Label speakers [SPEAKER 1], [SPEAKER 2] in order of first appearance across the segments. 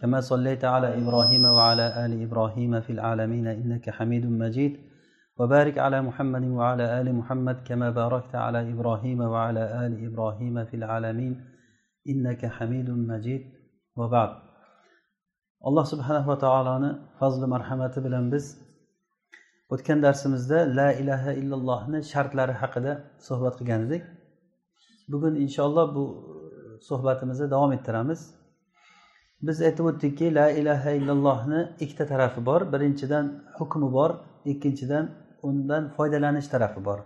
[SPEAKER 1] كما صليت على إبراهيم وعلى آل إبراهيم في العالمين إنك حميد مجيد وبارك على محمد وعلى آل محمد كما باركت على إبراهيم وعلى آل إبراهيم في العالمين إنك حميد مجيد وبعد alloh subhanahu va taoloni fazli marhamati bilan biz o'tgan darsimizda la ilaha illallohni shartlari haqida suhbat qilgan edik bugun inshaalloh bu suhbatimizni davom ettiramiz Biz aytib o'tdikki la ilaha illallohni ikkita tarafi bor. Birinchidan hukmi bor ikkinchidan undan foydalanish tarafi bor.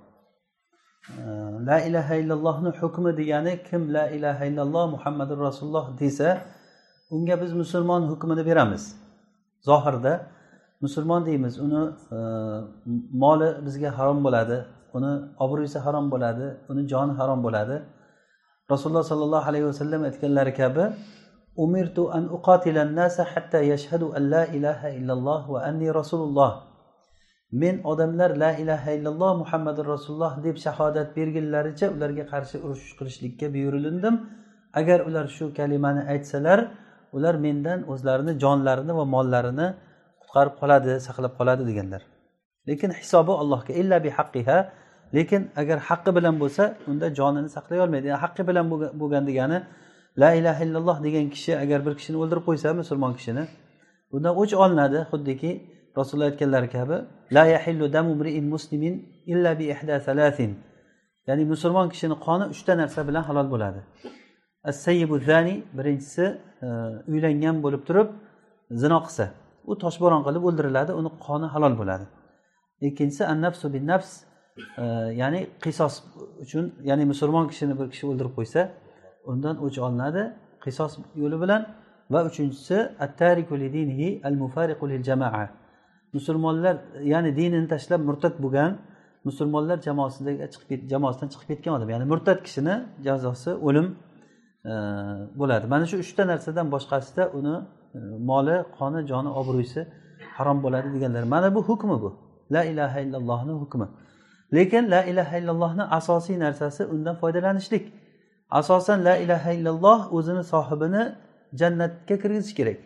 [SPEAKER 1] La ilaha illallohni hukmi degani kim la ilaha illalloh muhammadu rasululloh desa unga biz musulmon hukmini beramiz. Zohirda musulmon deymiz uni e, moli bizga harom bo'ladi uni obro'si harom bo'ladi uni joni harom bo'ladi. Rasululloh sollallohu alayhi vasallam aytganlari kabi umirtu an الناس حتى hatta yashhadu an la ilaha الله وأني anni الله. Men odamlar la ilaha illalloh muhammadu rasululloh deb shahodat bergunlaricha ularga qarshi urush qilishlikka buyurilindim. Agar ular shu kalimani aytsalar ular mendan o'zlarini jonlarini va mollarini qutqarib qoladi saqlab qoladi deganlar. Lekin hisobi allohga illa bi haqqiha. Lekin agar haqqi bilan bo'lsa unda jonini saqlay olmaydi. Yani haqqi bilan bo'lgan degani la ilaha illalloh degan kishi agar bir kishini o'ldirib qo'ysa musulmon kishini undan o'ch olinadi. Xuddiki rasululloh aytganlari kabi la yahillu damu muslimin illa bi ihda salasin ya'ni musulmon kishini qoni uchta narsa bilan halol bo'ladi. As zani birinchisi e, uylangan bo'lib turib zino qilsa. U toshbo'ron qilib o'ldiriladi uni qoni halol bo'ladi. Ikkinchisi annafsu bin nafs e, ya'ni qisos uchun ya'ni musulmon kishini bir kishi o'ldirib qo'ysa undan o'ch olinadi. Qisos yo'li bilan. Va uchinchisi al musulmonlar ya'ni dinini tashlab murtad bo'lgan musulmonlar jamoasidaga chiqib jamoasidan chiqib ketgan odam. Ya'ni murtad kishini jazosi o'lim e, bo'ladi. Mana shu uchta narsadan boshqasida uni e, moli qoni joni obro'si harom bo'ladi deganlar. Mana bu hukmi bu. La ilaha illallohni hukmi. Lekin la ilaha illallohni asosiy narsasi undan foydalanishlik. Asosan la ilaha illalloh o'zini sohibini jannatga kirgizish kerak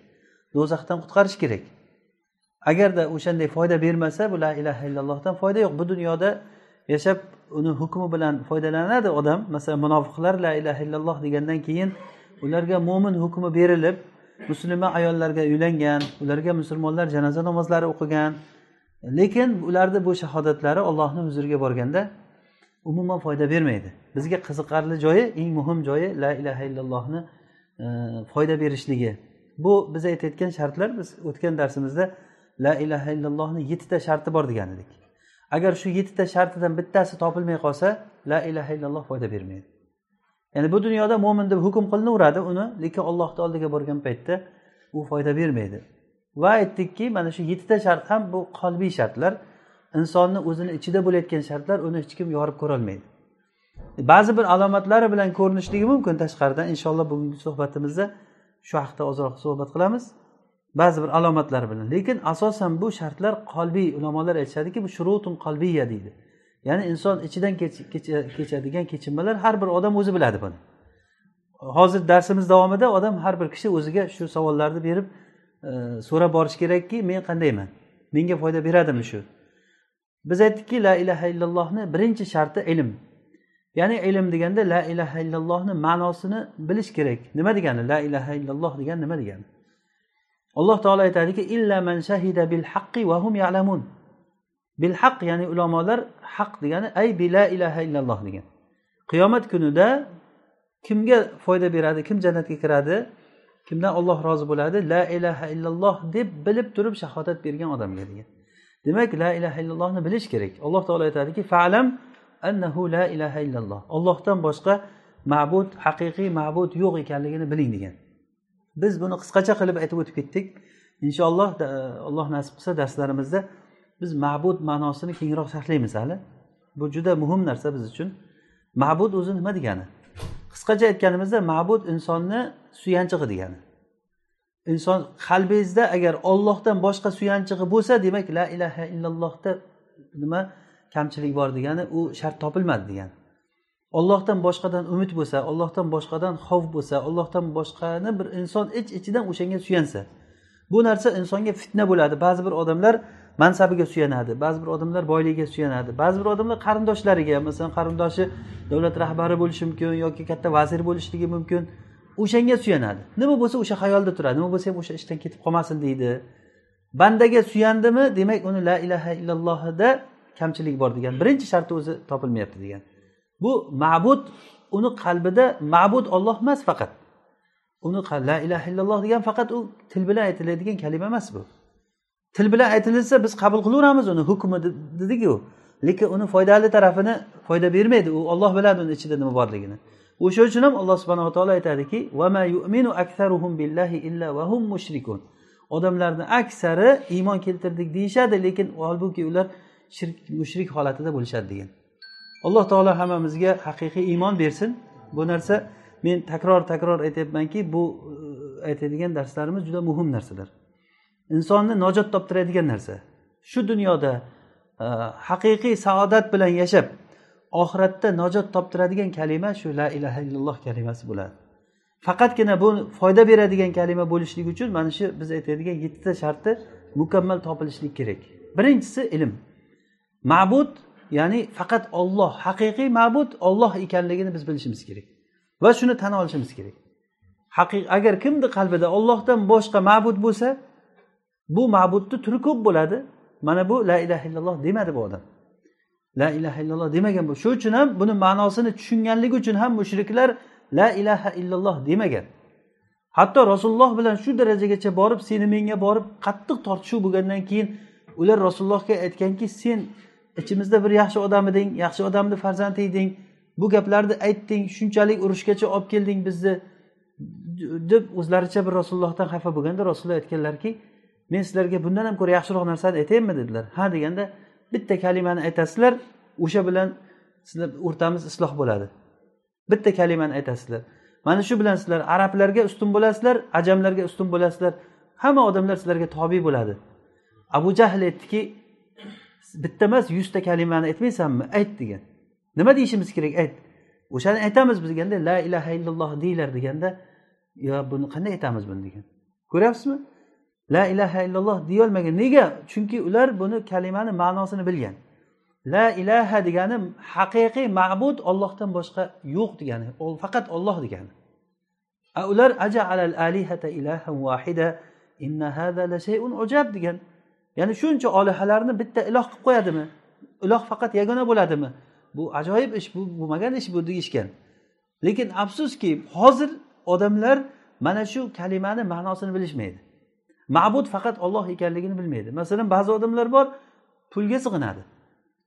[SPEAKER 1] do'zaxdan qutqarish kerak. Agarda o'shanday foyda bermasa bu la ilaha illallohdan foyda yo'q. Bu dunyoda yashab uni hukmi bilan foydalanadi odam. Masalan munofiqlar la ilaha illalloh degandan keyin ularga mo'min hukmi berilib musulmon ayollarga uylangan ularga musulmonlar janoza namozlari o'qigan. Lekin ularni bu shahodatlari ollohni huzuriga borganda umuman foyda bermaydi. Bizga qiziqarli joyi eng muhim joyi la ilaha illallohni e, foyda berishligi. Bu biz aytayotgan shartlar biz o'tgan darsimizda la ilaha illallohni yettita sharti bor degan edik. Agar shu yettita shartidan bittasi topilmay qolsa la ilaha illalloh foyda bermaydi. Ya'ni bu dunyoda mo'min deb hukm qilinaveradi uni lekin ollohni oldiga borgan paytda u foyda bermaydi. Va aytdikki mana shu yettita shart ham bu qalbiy shartlar. Insonni o'zini ichida bo'layotgan shartlar uni hech kim yorib ko'rolmaydi. Ba'zi bir alomatlari bilan ko'rinishligi mumkin tashqaridan inshaalloh bugungi suhbatimizda shu haqida ozroq suhbat qilamiz. Ba'zi bir alomatlari bilan. Lekin asosan bu shartlar qalbiy ulamolar aytishadiki bu shurutun qalbiya deydi. Ya'ni inson ichidan kechadigan kechinmalar har bir odam o'zi biladi buni. Hozir darsimiz davomida odam har bir kishi o'ziga shu savollarni berib e, so'rab borish kerakki men qandayman? Menga foyda beradimi shu? Biz aytdikki la ilaha illallohni birinchi sharti ilm. Ya'ni ilm deganda la ilaha illallohni ma'nosini bilish kerak. Nima degani? La ilaha illalloh degani nima degani? Alloh taolo aytadiki illa man shahida bil haqqi va hum ya'lamun. Bil haq ya'ni ulamolar haq degani ay bi la ilaha illalloh degan qiyomat kunida kimga foyda beradi kim jannatga kiradi kimdan olloh rozi bo'ladi? La ilaha illalloh deb bilib turib shahodat bergan odamga degan demak la ilaha illallohni bilish kerak. Alloh taolo aytadiki falam annahu la ilaha illalloh. Ollohdan boshqa ma'bud haqiqiy ma'bud yo'q ekanligini biling degan. Biz buni qisqacha qilib aytib o'tib ketdik. Inshaalloh alloh nasib qilsa darslarimizda biz ma'bud ma'nosini kengroq sharhlaymiz hali. Bu juda muhim narsa biz uchun. Ma'bud o'zi nima degani? Qisqacha aytganimizda ma'bud insonni suyanchig'i degani. Inson qalbingizda agar ollohdan boshqa suyanchig'i bo'lsa demak la ilaha illallohda nima kamchilik bor degani u shart topilmadi degani. Ollohdan boshqadan umid bo'lsa ollohdan boshqadan xavf bo'lsa ollohdan boshqani bir inson ich ichidan o'shanga suyansa bu narsa insonga fitna bo'ladi. Ba'zi bir odamlar mansabiga suyanadi ba'zi bir odamlar boyligiga suyanadi ba'zi bir odamlar qarindoshlariga masalan qarindoshi davlat rahbari bo'lishi mumkin yoki katta vazir bo'lishligi mumkin. O'shanga suyanadi. Nima bo'lsa o'sha xayolda turadi. Nima bo'lsa ham o'sha ishdan ketib qolmasin deydi. Bandaga suyandimi? Demak uni la ilaha illallohida kamchilik bor degan. Birinchi sharti o'zi topilmayapti degan. Bu ma'bud uni qalbida ma'bud olloh emas faqat. Uni la ilaha illalloh degan faqat u til bilan aytiladigan kalima emas bu. Til bilan aytilsa biz qabul qilaveramiz uni hukmi dediku lekin uni foydali tarafini foyda bermaydi. U olloh biladi uni ichida nima borligini. O'sha uchun ham alloh subhanava taolo aytadiki odamlarni aksari iymon keltirdik deyishadi lekin holbuki ular shirk mushrik holatida bo'lishadi degan. Alloh taolo hammamizga haqiqiy iymon bersin. Bu narsa men takror takror aytyapmanki bu e, aytadigan darslarimiz juda muhim narsalar. Insonni najot toptiradigan narsa. Shu dunyoda e, haqiqiy saodat bilan yashab oxiratda najot toptiradigan kalima shu la ilaha illalloh kalimasi bo'ladi. Faqatgina bu foyda beradigan kalima bo'lishligi uchun mana shu biz aytadigan yettita sharti mukammal topilishlik kerak. Birinchisi ilm. Ma'bud ya'ni faqat olloh haqiqiy ma'bud olloh ekanligini biz bilishimiz kerak va shuni tan olishimiz kerak. Haqiq agar kimni qalbida ollohdan boshqa ma'bud bo'lsa bu ma'budni turi ko'p bo'ladi. Mana bu la ilaha illalloh demadi bu odam. La ilaha illalloh demagan bu. Shu uchun ham buni ma'nosini tushunganligi uchun ham mushriklar la ilaha illalloh demagan. Hatto rasululloh bilan shu darajagacha borib seni menga borib qattiq tortishuv bo'lgandan keyin ular rasulullohga aytganki sen ichimizda bir yaxshi odam eding yaxshi odamni farzandi eding bu gaplarni aytding shunchalik urushgacha olib kelding bizni deb o'zlaricha bir rasulullohdan xafa bo'lganda rasululloh aytganlarki men sizlarga bundan ham ko'ra yaxshiroq narsani aytayinmi? dedilar. Ha deganda bitta kalimani aytasizlar o'sha bilan sizlar o'rtamiz isloh bo'ladi. Bitta kalimani aytasizlar. Mana shu bilan sizlar arablarga ustun bo'lasizlar ajamlarga ustun bo'lasizlar. Hamma odamlar sizlarga tobe bo'ladi. Abu jahl aytdiki bitta emas yuzta kalimani aytmaysanmi? Ayt degan. Nima deyishimiz kerak? Ayt. O'shani aytamiz biz deganda la ilaha illalloh deylar deganda yo buni qanday aytamiz buni? degan. Ko'ryapsizmi? La ilaha illalloh deyolmagan. Nega? Chunki ular buni kalimani ma'nosini bilgan. La ilaha degani haqiqiy ma'bud ollohdan boshqa yo'q degani faqat olloh degani. A ular alal alihata ilahan vahida inna hada la shay'un ujab degan. Ya'ni shuncha olihalarni bitta iloh qilib qo'yadimi? Iloh faqat yagona bo'ladimi? Bu ajoyib ish bu bo'lmagan ish bu deyishgan. Lekin afsuski hozir odamlar mana shu kalimani ma'nosini bilishmaydi. Ma'bud faqat olloh ekanligini bilmaydi. Masalan ba'zi odamlar bor pulga sig'inadi.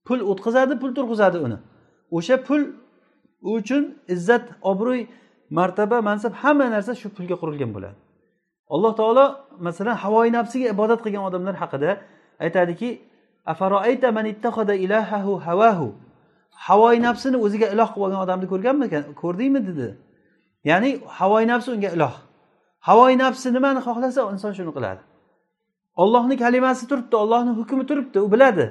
[SPEAKER 1] Pul o'tkazadi pul turg'izadi uni. O'sha pul uchun izzat obro'y martaba mansab hamma narsa shu pulga qurilgan bo'ladi. Alloh taolo masalan havoyi nafsiga ibodat qilgan odamlar haqida aytadiki havoyi nafsini o'ziga iloh qilib olgan odamni ko'rganmikan? Ko'rdingmi? dedi. Ya'ni havoyi nafsi unga iloh. Havoyi nafsi nimani xohlasa inson shuni qiladi. Ollohni kalimasi turibdi ollohni hukmi turibdi u biladi.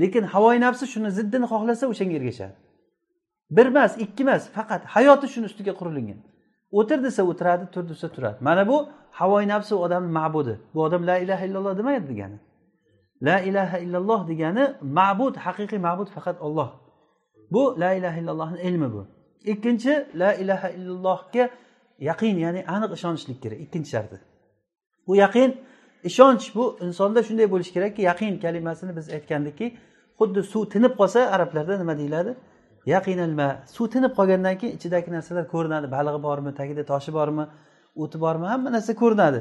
[SPEAKER 1] Lekin havoyi nafsi shuni ziddini xohlasa o'shanga ergashadi. Bir emas ikki emas faqat hayoti shuni ustiga qurilingan o'tir desa o'tiradi tur desa turadi. Mana bu havoyi nafsi odamni ma'budi. Bu odam la ilaha illalloh demaydi degani. La ilaha illalloh degani ma'bud haqiqiy ma'bud faqat olloh bu la ilaha illallohni ilmi bu. Ikkinchi la ilaha illallohga yaqin ya'ni aniq ishonishlik kerak ikkinchi sharti. Bu yaqin ishonch bu insonda shunday bo'lishi kerakki yaqin kalimasini biz aytgandikki xuddi suv tinib qolsa arablarda nima deyiladi? Yaqinalma suv tinib qolgandan keyin ichidagi narsalar ko'rinadi. Balig'i bormi tagida toshi bormi o'ti bormi hamma narsa ko'rinadi.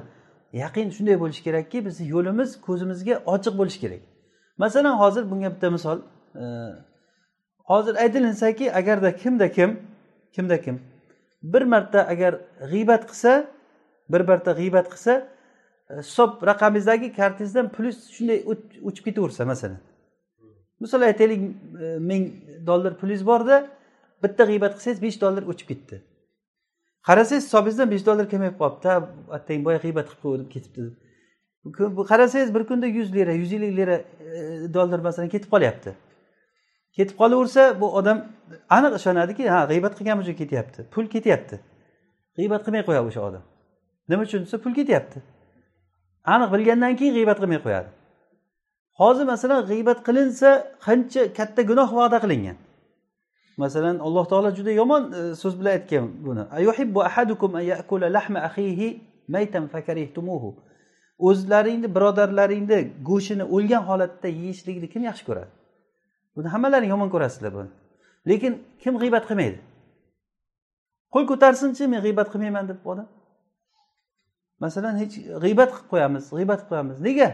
[SPEAKER 1] Yaqin shunday bo'lishi kerakki bizni yo'limiz ko'zimizga ochiq bo'lishi kerak. Masalan hozir bunga bitta misol e, hozir aytilinsaki agarda kimda kim kimda kim? Bir marta agar g'iybat qilsa bir marta g'iybat qilsa e, hisob raqamingizdagi kartangizdan plyus shunday o'chib ketaversa masalan. Misol aytaylik e, ming dollar pulingiz borda bitta g'iybat qilsangiz besh dollar o'chib ketdi. Qarasangiz hisobingizdan besh dollar kamayib qolibdi attang boya g'iybat qilib qo'ydim ketibdi. Qarasangiz bir kunda yuz lira yuz ellik lira e, dollar masalan ketib qolyapti. Ketib qolaversa bu odam aniq ishonadiki ha g'iybat qilganim uchun ketyapti pul ketyapti. G'iybat qilmay qo'yadi o'sha odam. Nima uchun desa pul ketyapti. Aniq bilgandan keyin g'iybat qilmay qo'yadi. Hozir masalan g'iybat qilinsa qancha katta gunoh va'da qilingan? Masalan alloh taolo juda yomon e, so'z bilan aytgan buni. O'zlaringni birodarlaringni go'shtini o'lgan holatda yeyishlikni kim yaxshi ko'radi? Buni hammalaring yomon ko'rasizlar buni. Lekin kim g'iybat qilmaydi? Qo'l ko'tarsinchi men g'iybat qilmayman deb odam. Masalan hech g'iybat qilib qo'yamiz g'iybat qilib qo'yamiz. Nega?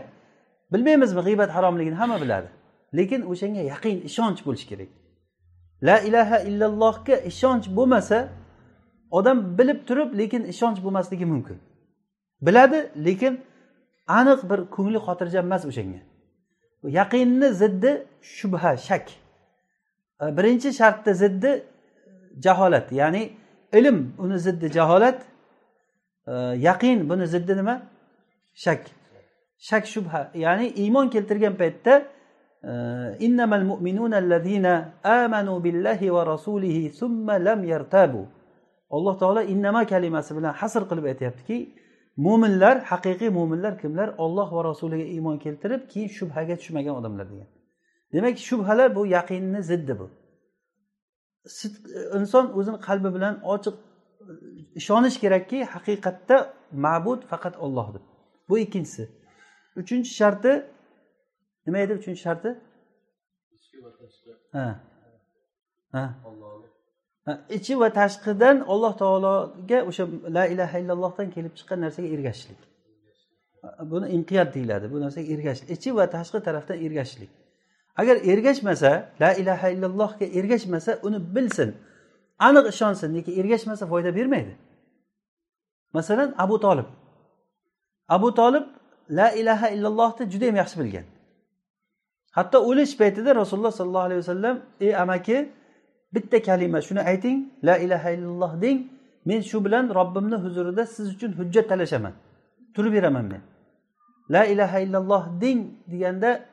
[SPEAKER 1] Bilmaymizmi g'iybat haromligini hamma biladi. Lekin o'shanga yaqin ishonch bo'lishi kerak. La ilaha illallohga ishonch bo'lmasa odam bilib turib lekin ishonch bo'lmasligi mumkin. Biladi lekin aniq bir ko'ngli xotirjam emas o'shanga. Yaqinni ziddi shubha shak. E, birinchi shartda ziddi jaholat ya'ni ilm uni ziddi jaholat. E, yaqin buni ziddi nima? Shak. Shak shubha ya'ni iymon keltirgan paytda e, innamal mu'minuna allazina amanu billahi va rasulihi summa lam yartabu. Alloh taolo innama kalimasi bilan hasr qilib aytyaptiki mo'minlar haqiqiy mo'minlar kimlar? Olloh va rasuliga iymon keltirib keyin shubhaga tushmagan odamlar degan. Demak shubhalar bu yaqinni ziddi bu. Inson o'zini qalbi bilan ochiq ishonish kerakki haqiqatda ma'bud faqat olloh deb bu ikkinchisi. Uchinchi sharti nima edi uchinchi sharti? Ha. Ha ichi va tashqidan alloh taologa o'sha la ilaha illallohdan kelib chiqqan narsaga ergashishlik. Buni inqiyat deyiladi bu narsaga ergashish ichi va tashqi tarafdan ergashishlik. Agar ergashmasa la ilaha illallohga ergashmasa uni bilsin aniq ishonsin lekin ergashmasa foyda bermaydi. Masalan abu tolib abu tolib la ilaha illallohni juda yam yaxshi bilgan. Hatto o'lish paytida rasululloh sollallohu alayhi vasallam ey amaki bitta kalima shuni ayting la ilaha illalloh deng men shu bilan robbimni huzurida siz uchun hujjat talashaman turib beraman men. La ilaha illalloh deng deganda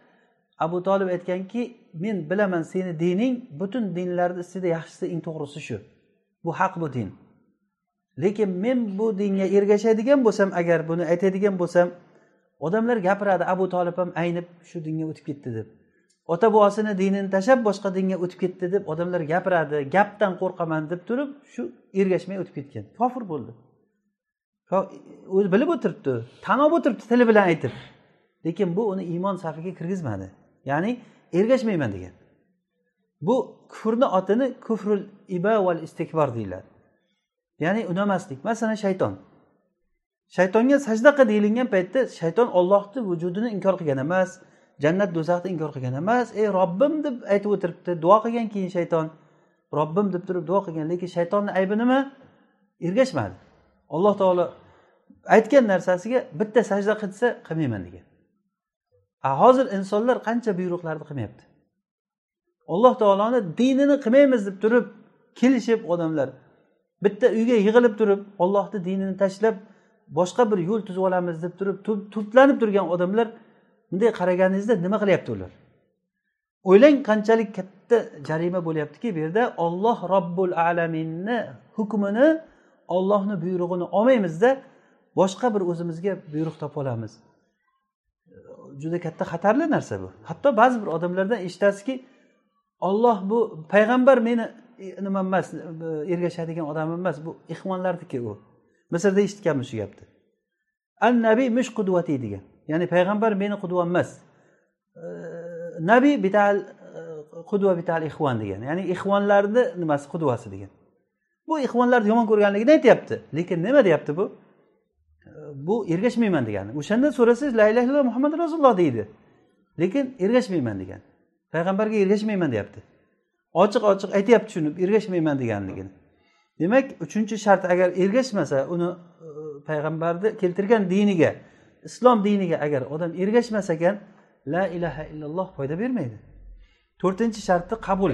[SPEAKER 1] abu tolib aytganki men bilaman seni dining butun dinlarni ichida yaxshisi eng to'g'risi shu bu haq bu din. Lekin men bu dinga ergashadigan bo'lsam agar buni aytadigan bo'lsam odamlar gapiradi abu tolib ham aynib shu dinga o'tib ketdi deb. Ota bobosini dinini tashlab boshqa dinga o'tib ketdi deb odamlar gapiradi gapdan qo'rqaman deb turib shu ergashmay o'tib ketgan. Kofir bo'ldi. O'zi bilib o'tiribdi tan olib o'tiribdi tili bilan aytib. Lekin bu uni iymon safiga kirgizmadi. Ya'ni ergashmayman degan. Bu kufrni otini kufrul iba val istikbor deyiladi. Ya'ni unamaslik. Masalan shayton. Shaytonga sajda qil deyilgan paytda shayton ollohni vujudini inkor qilgan emas. Jannat do'zaxni inkor qilgan emas. Ey robbim deb aytib o'tiribdi. Duo qilgan keyin shayton. Robbim deb turib duo qilgan lekin shaytonni aybi nima? Ergashmadi. Alloh taolo aytgan narsasiga bitta sajda qilsa qilmayman degan. A hozir insonlar qancha buyruqlarni qilmayapti? Alloh taoloni dinini qilmaymiz deb turib kelishib odamlar bitta uyga yig'ilib turib ollohni dinini tashlab boshqa bir yo'l tuzib olamiz deb turib to'planib turgan odamlar bunday qaraganingizda nima qilyapti ular? O'ylang qanchalik katta jarima bo'lyaptiki bu yerda olloh robbul alaminni hukmini ollohni buyrug'ini olmaymizda boshqa bir o'zimizga buyruq topib olamiz. Juda katta xatarli narsa bu. Hatto ba'zi bir odamlardan eshitasizki olloh bu payg'ambar meni nimam emas ergashadigan odamim emas bu ixvonlarniki u. Misrda eshitganmiz shu gapni. An nabiy mush qudvati degan. Ya'ni payg'ambar meni qudvam emas. Nabiy bital e, qudva bital ixvon degan. Ya'ni ixvonlarni nimasi qudvasi degan. Bu ixvonlarni yomon ko'rganligini aytyapti. Lekin nima deyapti bu? Bu ergashmayman degani o'shanda so'rasangiz la illaha illalloh muhammad rasululloh deydi. Lekin ergashmayman degan. Payg'ambarga ergashmayman deyapti. Ochiq ochiq aytyapti shuni ergashmayman deganligini. Demak uchinchi shart agar ergashmasa uni e, payg'ambarni keltirgan diniga islom diniga agar odam ergashmas ekan la ilaha illalloh foyda bermaydi. To'rtinchi sharti qabul.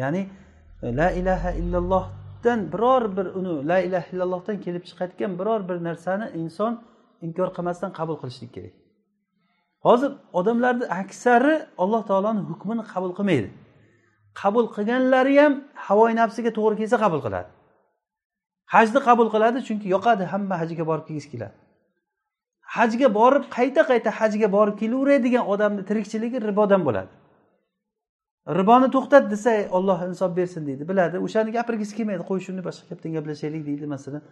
[SPEAKER 1] Ya'ni la ilaha illallohdan biror bir uni la ilaha illallohdan kelib chiqayotgan biror bir narsani inson inkor qilmasdan qabul qilishlik kerak. Hozir odamlarni aksari alloh taoloni hukmini qabul qilmaydi. Qabul qilganlari ham havoyi nafsiga to'g'ri kelsa qabul qiladi. Hajni qabul qiladi chunki yoqadi hamma hajga borib kelgisi keladi. Hajga borib qayta qayta hajga borib kelaveradigan odamni tirikchiligi ribodan bo'ladi. Riboni to'xtat desa olloh insof bersin deydi. Biladi o'shani gapirgisi kelmaydi. Qo'y shuni boshqa gapdan gaplashaylik deydi masalan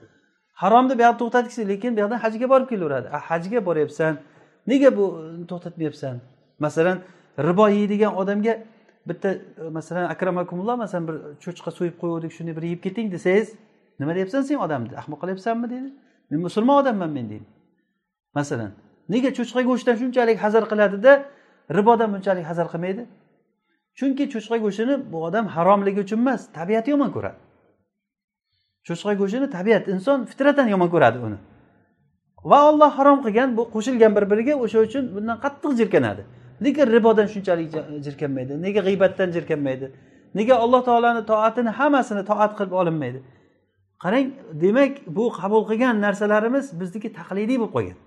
[SPEAKER 1] haromni buyoqda to'xtatgisi lekin bu yoqdan hajga borib kelaveradi. Ah, hajga boryapsan. Nega bu to'xtatmayapsan masalan ribo yeydigan odamga bitta masalan akramakumulloh masalan bir cho'chqa so'yib qo'ygandik shuni bir yeb keting desangiz nima deyapsan sen odamni? Ahmoq qilyapsanmi? deydi. Men musulmon odamman men deydi. Masalan nega cho'chqa go'shtdan shunchalik hazar qiladida ribodan bunchalik hazar qilmaydi? Chunki cho'chqa go'shtini bu odam haromligi uchun emas tabiati yomon ko'radi. Cho'chqa go'shtini tabiat inson fitratan yomon ko'radi uni. Va olloh harom qilgan bu qo'shilgan bir biriga o'sha uchun bundan qattiq jirkanadi. Nega ribodan shunchalik jirkanmaydi? Nega g'iybatdan jirkanmaydi? Nega alloh taoloni toatini hammasini toat qilib olinmaydi? Qarang demak bu qabul qilgan narsalarimiz bizniki taqlidiy bo'lib qolgan.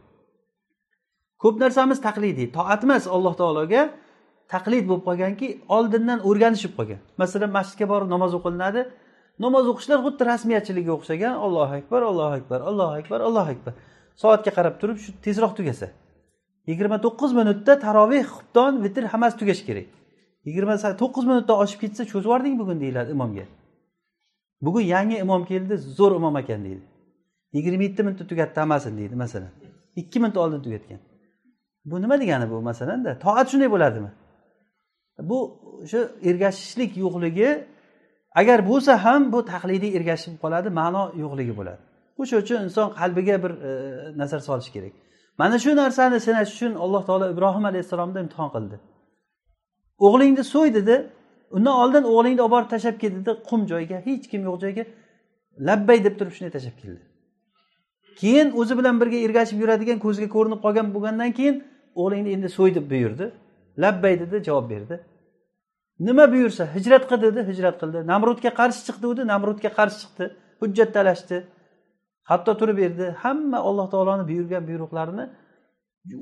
[SPEAKER 1] Ko'p narsamiz taqlidiy toat emas alloh taologa taqlid bo'lib qolganki oldindan o'rganishib qolgan. Masalan masjidga borib namoz o'qilinadi. Namoz o'qishlar xuddi rasmiyatchilikka o'xshagan ollohu akbar allohu akbar allohu akbar allohu akbar. Soatga qarab turib shu tezroq tugasa yigirma to'qqiz minutda taroveh xubton vitr hammasi tugashi kerak. Yigirma to'qqiz minutdan oshib ketsa cho'zib yubording bugun deyiladi imomga. Bugun yangi imom keldi zo'r imom ekan deydi. Yigirma yetti minutda tugatdi hammasini deydi masalan. Ikki minut oldin tugatgan. Bu nima degani bu masalanda toat shunday bo'ladimi? Bu o'sha ergashishlik yo'qligi agar bo'lsa ham bu taqlidiy ergashib qoladi ma'no yo'qligi bo'ladi. O'sha uchun inson qalbiga bir e, nazar solish kerak. Mana shu narsani sinash uchun alloh taolo ibrohim alayhissalomni imtihon qildi. O'g'lingni so'y dedi undan oldin o'g'lingni olib borib tashlab kel dedi qum joyga hech kim yo'q joyga labbay deb turib shunday tashlab keldi. Keyin o'zi bilan birga ergashib yuradigan ko'zga ko'rinib qolgan bo'lgandan keyin o'g'lingni endi so'y deb buyurdi. Labbay dedi javob berdi. Nima buyursa hijrat qil dedi hijrat qildi. Namrudga qarshi chiq degdi namrudga qarshi chiqdi. Hujjat talashdi. Hatto turib berdi hamma alloh taoloni buyurgan buyruqlarini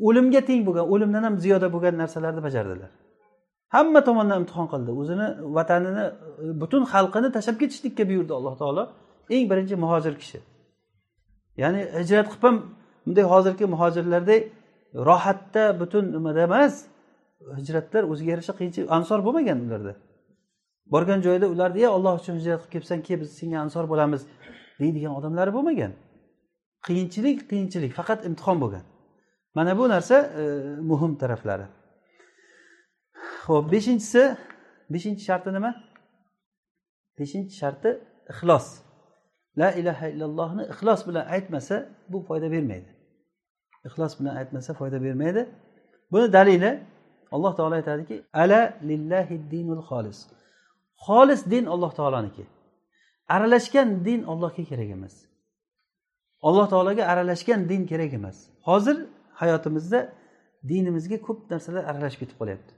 [SPEAKER 1] o'limga teng bo'lgan o'limdan ham ziyoda bo'lgan narsalarni bajardilar. Hamma tomondan imtihon qildi. O'zini vatanini butun xalqini tashlab ketishlikka buyurdi alloh taolo. Eng birinchi muhojir kishi. Ya'ni hijrat qilib ham bunday hozirgi muhojirlardek rohatda butun nimada emas hijratlar o'ziga yarasha qiyinchilik ansor bo'lmagan ularda. Borgan joyda ularni ey olloh uchun hijrat qilib kelibsan kel biz senga ansor bo'lamiz deydigan odamlari bo'lmagan. Qiyinchilik qiyinchilik faqat imtihon bo'lgan. Mana bu narsa e, muhim taraflari. Ho'p beshinchisi beshinchi sharti nima? Beshinchi sharti ixlos. La ilaha illallohni ixlos bilan aytmasa bu foyda bermaydi. Ixlos bilan aytmasa foyda bermaydi. Buni dalili alloh taolo aytadiki ala lillahi dinul xolis. Xolis din alloh taoloniki. Aralashgan din ollohga kerak emas. Alloh taologa aralashgan din kerak emas. Hozir hayotimizda dinimizga ko'p narsalar aralashib ketib qolyapti.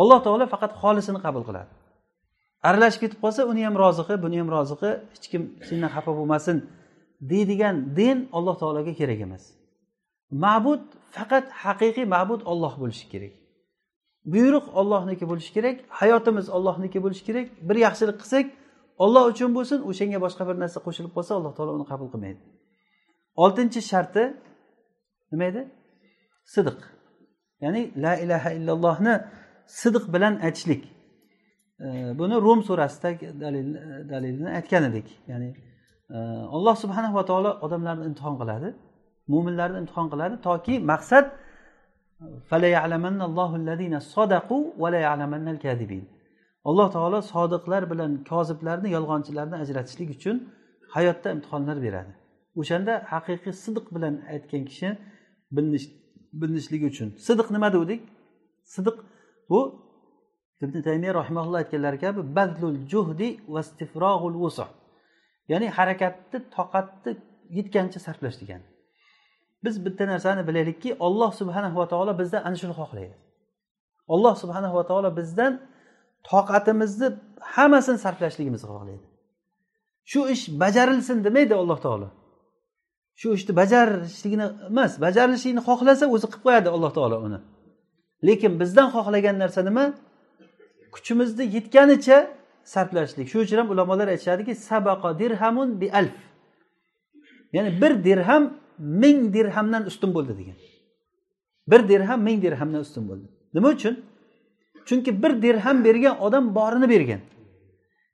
[SPEAKER 1] Alloh taolo faqat xolisini qabul qiladi. Aralashib ketib qolsa uni ham rozig'i buni ham rozig'i hech kim sendan xafa bo'lmasin deydigan din alloh taologa kerak emas. Ma'bud faqat haqiqiy ma'bud olloh bo'lishi kerak. Buyruq ollohniki bo'lishi kerak hayotimiz ollohniki bo'lishi kerak. Bir yaxshilik qilsak olloh uchun bo'lsin o'shanga boshqa bir narsa qo'shilib qolsa alloh taolo uni qabul qilmaydi. Oltinchi sharti nima edi? Sidiq. Ya'ni la ilaha illallohni sidiq bilan aytishlik. Buni rum surasida dalilini aytgan edik. Ya'ni e, alloh subhanahu va taolo odamlarni imtihon qiladi. Mo'minlarni imtihon qiladi toki maqsad alloh taolo sodiqlar bilan koziblarni yolg'onchilarni ajratishlik uchun hayotda imtihonlar beradi. O'shanda haqiqiy sidiq bilan aytgan kishi bilinishligi uchun. Sidiq nima degandik sidiq bu ibn taymiya rahimaulloh aytganlari kabi badlul juhdi vastifrog'ul ya'ni harakatni toqatni yetgancha sarflash degani. Biz bitta narsani bilaylikki olloh subhanahu va taolo bizdan ana shuni xohlaydi. Alloh subhanahu va taolo bizdan toqatimizni hammasini sarflashligimizni xohlaydi. Shu ish bajarilsin demaydi alloh taolo. Shu ishni bajarishligini emas bajarilishligini xohlasa o'zi qilib qo'yadi alloh taolo uni. Lekin bizdan xohlagan narsa nima? Kuchimizni yetganicha sarflashlik. Shuning uchun ham ulamolar aytishadiki sabaqa dirhamun bi alf. Ya'ni bir dirham ming dirhamdan ustun bo'ldi degan. Bir dirham ming dirhamdan ustun bo'ldi. Nima uchun? Chunki bir dirham bergan odam borini bergan.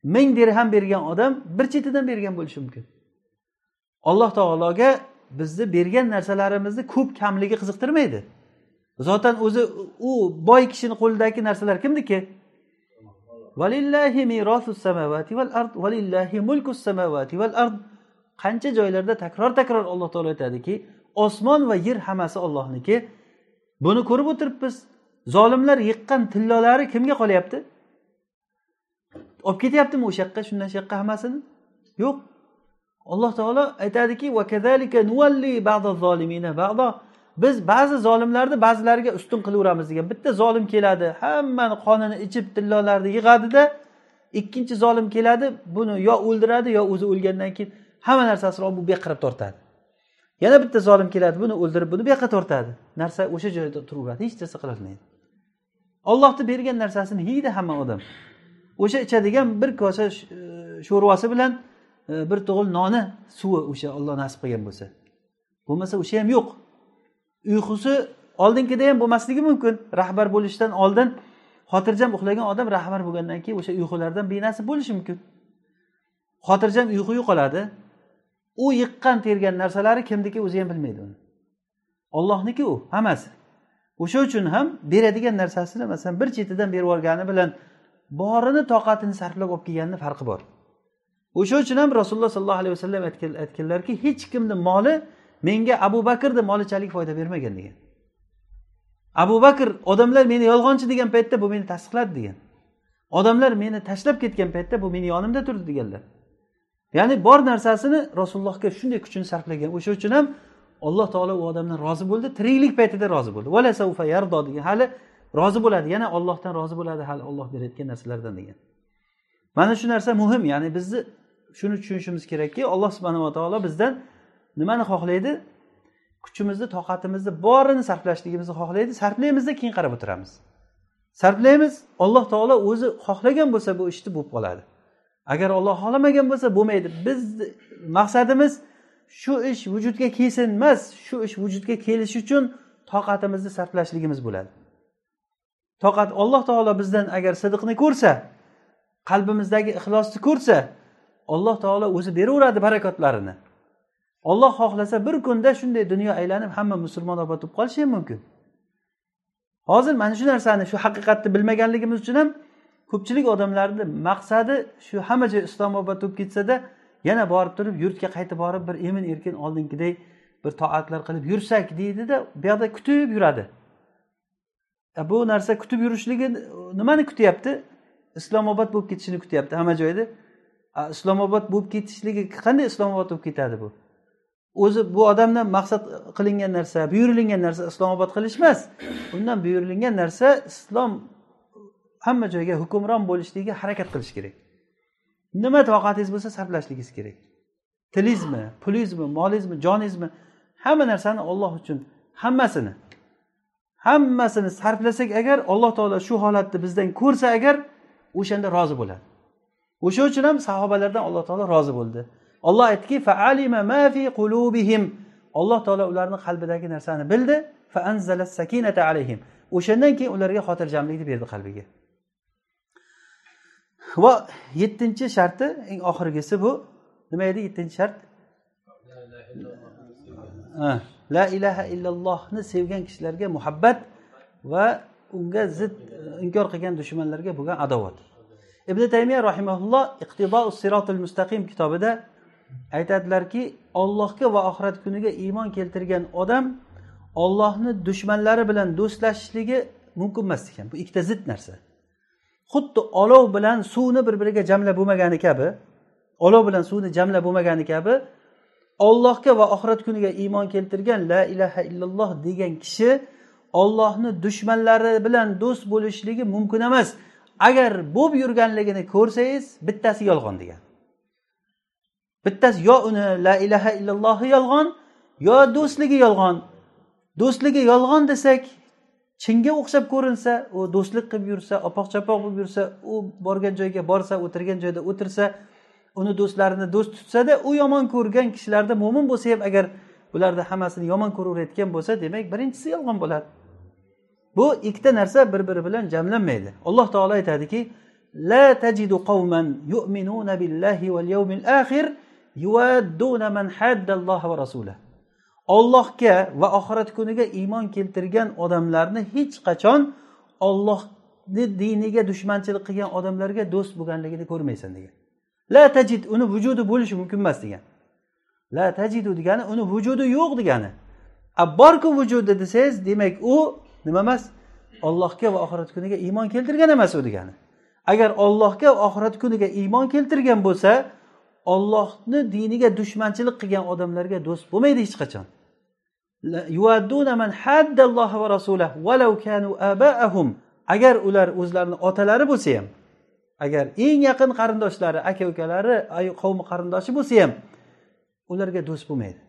[SPEAKER 1] Ming dirham bergan odam bir chetidan bergan bo'lishi mumkin. Alloh taologa bizni bergan narsalarimizni ko'p kamligi qiziqtirmaydi. Zotan o'zi u boy kishini qo'lidagi narsalar kimniki? Qancha joylarda takror takror alloh taolo aytadiki osmon va yer hammasi ollohniki buni ko'rib o'tiribmiz. Zolimlar yiqqan tillolari kimga qolyapti? Olib ketyaptimi o'sha yoqqa shundan shu yoqqa hammasini? Yo'q. Alloh taolo aytadiki biz ba'zi zolimlarni ba'zilariga ustun qilaveramiz degan. Bitta zolim keladi hammani qonini ichib tillolarni yig'adida ikkinchi zolim keladi buni yo o'ldiradi yo o'zi o'lgandan keyin hamma narsasini olib bu yoqqa qarab tortadi. Yana bitta zolim keladi buni o'ldirib buni bu yoqqa tortadi. Narsa o'sha joyda turaveradi hech narsa qilolmaydi ollohni bergan narsasini yeydi hamma odam. O'sha ichadigan bir kosa e, sho'rvasi bilan e, bir tug'il noni suvi o'sha olloh nasib qilgan bo'lsa. Bo'lmasa o'sha ham yo'q. Uyqusi oldingida ham bo'lmasligi mumkin. Rahbar bo'lishdan oldin xotirjam uxlagan odam rahbar bo'lgandan keyin o'sha uyqulardan benasib bo'lishi mumkin. Xotirjam uyqu yo'qoladi. U yiqqan tergan narsalari kimniki o'zi ham bilmaydi uni. Ollohniki u hammasi. O'sha uchun ham beradigan narsasini masalan bir chetidan berib yuborgani bilan borini toqatini sarflab olib kelganini farqi bor. O'sha uchun ham rasululloh sollallohu alayhi vasallam aytganlarki hech kimni moli menga abu bakrni molichalik foyda bermagan degan. Abu bakr odamlar meni yolg'onchi degan paytda bu meni tasdiqladi degan. Odamlar meni tashlab ketgan paytda bu meni yonimda turdi deganlar. Ya'ni bor narsasini rasulullohga shunday kuchini sarflagan o'sha uchun ham alloh taolo u odamdan rozi bo'ldi tiriklik paytida rozi bo'ldi. Degan hali rozi bo'ladi yana ollohdan rozi bo'ladi hali olloh berayotgan narsalardan degan. Mana shu narsa muhim ya'ni bizni shuni tushunishimiz kerakki alloh subhanava taolo bizdan nimani xohlaydi? Kuchimizni toqatimizni borini sarflashligimizni xohlaydi. Sarflaymizda keyin qarab o'tiramiz. Sarflaymiz alloh taolo o'zi xohlagan bo'lsa bu ishni bo'lib qoladi. Agar olloh xohlamagan bo'lsa bo'lmaydi. Biz maqsadimiz shu ish vujudga kelsin emas shu ish vujudga kelishi uchun toqatimizni sarflashligimiz bo'ladi. Toqat alloh taolo bizdan agar sidiqni ko'rsa qalbimizdagi ixlosni ko'rsa alloh taolo o'zi beraveradi barakotlarini. Olloh xohlasa bir kunda shunday dunyo aylanib hamma musulmon obod bo'lib qolishi ham mumkin. Hozir mana shu narsani shu haqiqatni bilmaganligimiz uchun ham ko'pchilik odamlarni maqsadi shu hamma joy islomobod bo'lib ketsada yana borib turib yurtga qaytib borib bir emin erkin oldingiday bir toatlar qilib yursak deydida bu yoqda kutib yuradi. E, bu narsa kutib yurishligi e, nimani kutyapti? Islomobod bo'lib ketishini kutyapti hamma joyda. E, islomobod bo'lib ketishligi qanday islomobod bo'lib ketadi bu? O'zi bu odamdan maqsad qilingan narsa buyurilgan narsa islomobod qilish emas. Undan buyurilgan narsa islom hamma joyga hukmron bo'lishligiga harakat qilish kerak. Nima toqatingiz bo'lsa sarflashligingiz kerak. Tilingizmi pulingizmi molingizmi joningizmi hamma narsani olloh uchun hammasini hammasini sarflasak agar alloh taolo shu holatni bizdan ko'rsa agar o'shanda rozi bo'ladi. O'sha uchun ham sahobalardan alloh taolo rozi bo'ldi. Olloh aytdiki alloh taolo ularni qalbidagi narsani bildi. O'shandan keyin ularga xotirjamlikni berdi qalbiga. Va yettinchi sharti eng oxirgisi bu. Nima edi yettinchi shart? La ilaha illallohni sevgan kishilarga muhabbat va unga zid inkor qilgan dushmanlarga bo'lgan adovat. Ibn taymiya rahimaulloh iqtido sirotil mustaqim kitobida aytadilarki ollohga va oxirat kuniga iymon keltirgan odam ollohni dushmanlari bilan do'stlashishligi mumkin emas ekan. Bu ikkita zid narsa. Xuddi olov bilan suvni bir biriga jamlab bo'lmagani kabi olov bilan suvni jamlab bo'lmagani kabi ollohga va oxirat kuniga iymon keltirgan la ilaha illalloh degan kishi ollohni dushmanlari bilan do'st bo'lishligi mumkin emas. Agar bo'lib yurganligini ko'rsangiz bittasi yolg'on degan. Bittasi yo uni la ilaha illallohi yolg'on yo do'stligi yolg'on. Do'stligi yolg'on desak chinga o'xshab ko'rinsa u do'stlik qilib yursa opoq chapoq bo'lib yursa u borgan joyga borsa o'tirgan joyda o'tirsa uni do'stlarini do'st tutsada u yomon ko'rgan kishilarda mo'min bo'lsa ham agar bularni hammasini yomon ko'raverayotgan bo'lsa demak birinchisi yolg'on bo'ladi. Bu ikkita narsa bir biri bilan jamlanmaydi. Alloh taolo aytadiki la tajidu qawman yu'minuna billahi val yawmil akhir yuvadduna man haddalloha va ollohga va oxirat kuniga iymon keltirgan odamlarni hech qachon ollohni diniga dushmanchilik qilgan odamlarga do'st bo'lganligini ko'rmaysan degan. La tajid uni vujudi bo'lishi mumkin emas degan. La tajidu degani uni vujudi yo'q degani. A borku vujudi desangiz demak u nima emas? Ollohga va oxirat kuniga iymon keltirgan emas u degani. Agar ollohga va oxirat kuniga iymon keltirgan bo'lsa ollohni diniga dushmanchilik qilgan odamlarga do'st bo'lmaydi hech qachon. Agar ular o'zlarini otalari bo'lsa ham agar eng yaqin qarindoshlari aka ukalari qavmi qarindoshi bo'lsa ham ularga do'st bo'lmaydi.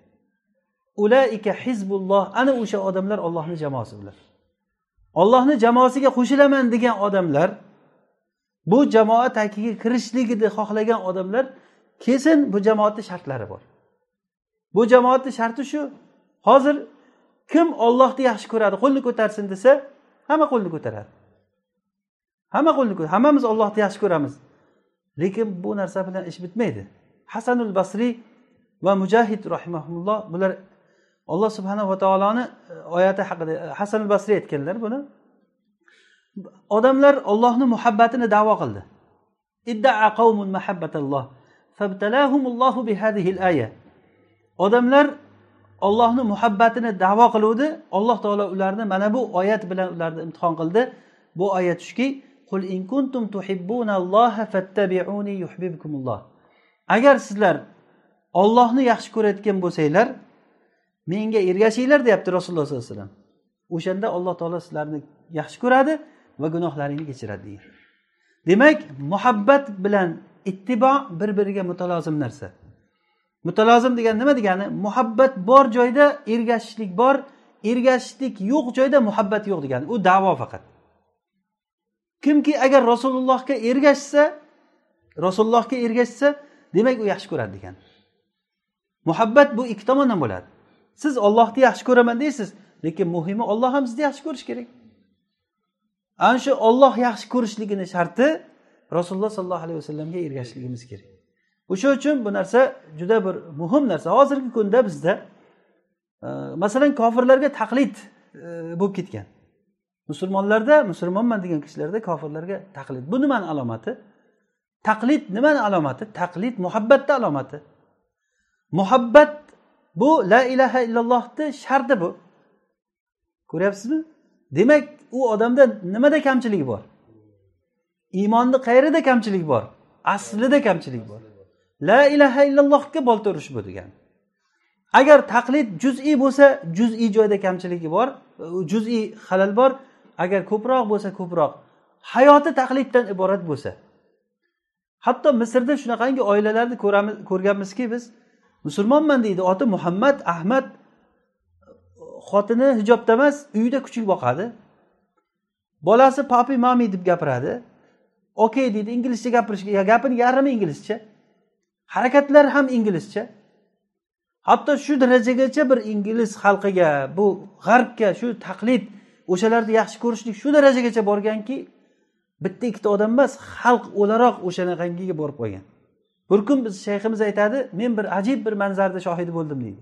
[SPEAKER 1] Ulaika hizbulloh ana o'sha odamlar ollohni jamoasi ular ollohni jamoasiga qo'shilaman degan odamlar bu jamoa tagiga kirishligini xohlagan odamlar kesin bu jamoatni shartlari bor. Bu jamoatni sharti shu hozir kim ollohni yaxshi ko'radi qo'lni ko'tarsin desa hamma qo'lni ko'taradi. Hamma qo'lni hammamiz ollohni yaxshi ko'ramiz. Lekin bu narsa bilan ish bitmaydi. Hasanul basriy va mujahid rahimaulloh bular alloh subhanava taoloni e, oyati haqida e, hasanul basriy aytganlar buni. Odamlar ollohni muhabbatini davo qildi. Iddaa qavmun mahabbatalloh odamlar ollohni muhabbatini davo qiluvdi. Alloh taolo ularni mana bu oyat bilan ularni imtihon qildi. Bu oyat shuki qul in kuntum tuhibbunalloha fattabi'uni yuhibbukumulloh. Agar sizlar ollohni yaxshi ko'rayotgan bo'lsanglar menga ergashinglar deyapti rasululloh sollallohu alayhi vasallam. O'shanda alloh taolo sizlarni yaxshi ko'radi va gunohlaringni kechiradi deydi. Demak muhabbat bilan ittibo bir biriga mutalozim narsa. Mutalozim degani nima degani? Muhabbat bor joyda ergashishlik bor ergashishlik yo'q joyda muhabbat yo'q degani. U davo faqat. Kimki agar rasulullohga ergashsa rasulullohga ergashsa demak u yaxshi ko'radi degan muhabbat bu ikki tomondan bo'ladi. Siz ollohni yaxshi ko'raman deysiz lekin muhimi olloh ham sizni yaxshi ko'rishi kerak. Ana shu olloh yaxshi ko'rishligini sharti rasululloh sollallohu alayhi vasallamga ergashishligimiz kerak. O'sha uchun bu narsa juda bir muhim narsa. Hozirgi kunda bizda e, masalan kofirlarga taqlid e, bo'lib ketgan. Musulmonlarda musulmonman degan kishilarda kofirlarga taqlid. Bu nimani alomati? Taqlid nimani alomati? Taqlid muhabbatni alomati. Muhabbat bu la ilaha illallohni sharti bu. Ko'ryapsizmi? Demak u odamda nimada kamchilik bor? Iymonni qayerida kamchilik bor? Aslida kamchilik bor. La ilaha illallohga bolta urish bu degani agar taqlid juz'iy bo'lsa juz'iy joyda kamchiligi bor juz'iy halal bor. Agar ko'proq bo'lsa ko'proq. Hayoti taqliddan iborat bo'lsa. Hatto misrda shunaqangi oilalarni ko'ramiz ko'rganmizki biz musulmonman deydi. Oti muhammad ahmad xotini hijobda emas uyida kuchuk boqadi. Bolasi papi mami deb gapiradi. Okey deydi inglizcha gapirishga gapini yarmi inglizcha. Harakatlar ham inglizcha. Hatto shu darajagacha bir ingliz xalqiga bu g'arbga shu taqlid o'shalarni yaxshi ko'rishlik shu darajagacha borganki bitta ikkita odam emas xalq o'laroq o'shanaqangiga borib qolgan. Bir kun biz shayximiz aytadi men bir ajib bir manzarni shohidi bo'ldim deydi.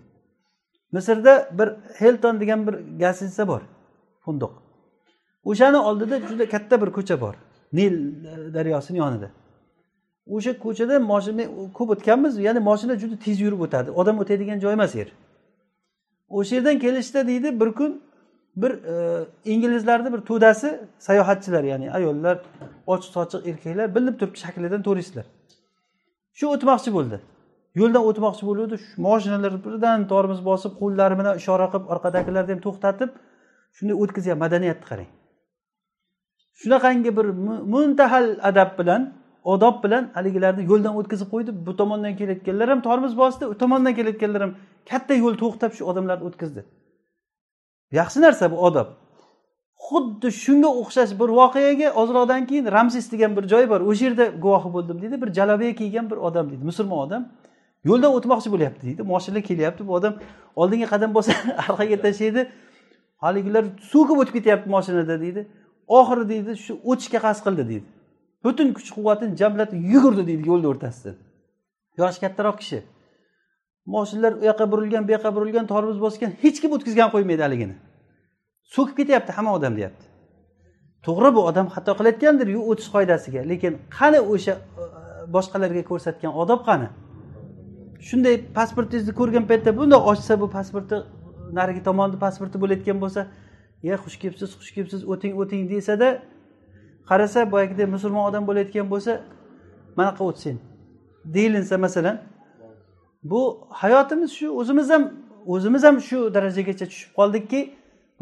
[SPEAKER 1] Misrda bir helton degan bir gостиница bor funduq o'shani oldida juda katta bir ko'cha bor nil daryosini yonida. O'sha ko'chada moshina ko'p o'tganmiz ya'ni moshina juda tez yurib o'tadi. Odam o'tadigan joy emas yer. O'sha yerdan kelishda deydi bir kun bir e, inglizlarni bir to'dasi sayohatchilar ya'ni ayollar ochiq sochiq erkaklar bilinib turibdi shaklidan turistlar shu o'tmoqchi bo'ldi. Yo'ldan o'tmoqchi bo'luvdi shu moshinalar birdan tormoz bosib qo'llari bilan ishora qilib orqadagilarni ham to'xtatib shunday o'tkazyapti madaniyatni qarang. Shunaqangi bir muntahal adab bilan odob bilan haligilarni yo'ldan o'tkazib qo'ydi. Bu tomondan kelayotganlar ham tormoz bosdi u tomondan kelayotganlar ham katta yo'l to'xtab shu odamlarni o'tkazdi. Yaxshi narsa bu odob. Xuddi shunga o'xshash bir voqeaga ozroqdan keyin ramsis degan bir joy bor. O'sha yerda guvohi bo'ldim deydi bir jalabiya kiygan bir odam deydi musulmon odam. Yo'ldan o'tmoqchi bo'lyapti deydi moshina kelyapti. Bu odam oldinga qadam bossa orqaga tashlaydi haligilar so'kib o'tib ketyapti moshinada deydi. Oxiri deydi shu o'tishga qasd qildi deydi. Butun kuch quvvatini jamlatib yugurdi deydi yo'lni o'rtasida. Yoshi kattaroq kishi. Moshinalar u yoqqa burilgan bu yoqqa burilgan tormoz bosgan hech kim o'tkazgan qo'ymaydi haligini. So'kib ketyapti hamma odam deyapti. To'g'ri bu odam xato qilayotgandir yu o'tish qoidasiga. Lekin qani o'sha e, boshqalarga ko'rsatgan odob qani? Shunday pasportingizni ko'rgan paytda bundoq ochsa bu pasporti narigi tomonni pasporti bo'layotgan bo'lsa ye xush kelibsiz xush kelibsiz o'ting o'ting desada qarasa boyagidek musulmon odam bo'layotgan bo'lsa mana o't o'tsin. Deyilinsa masalan bu hayotimiz shu o'zimiz ham o'zimiz ham shu darajagacha tushib qoldikki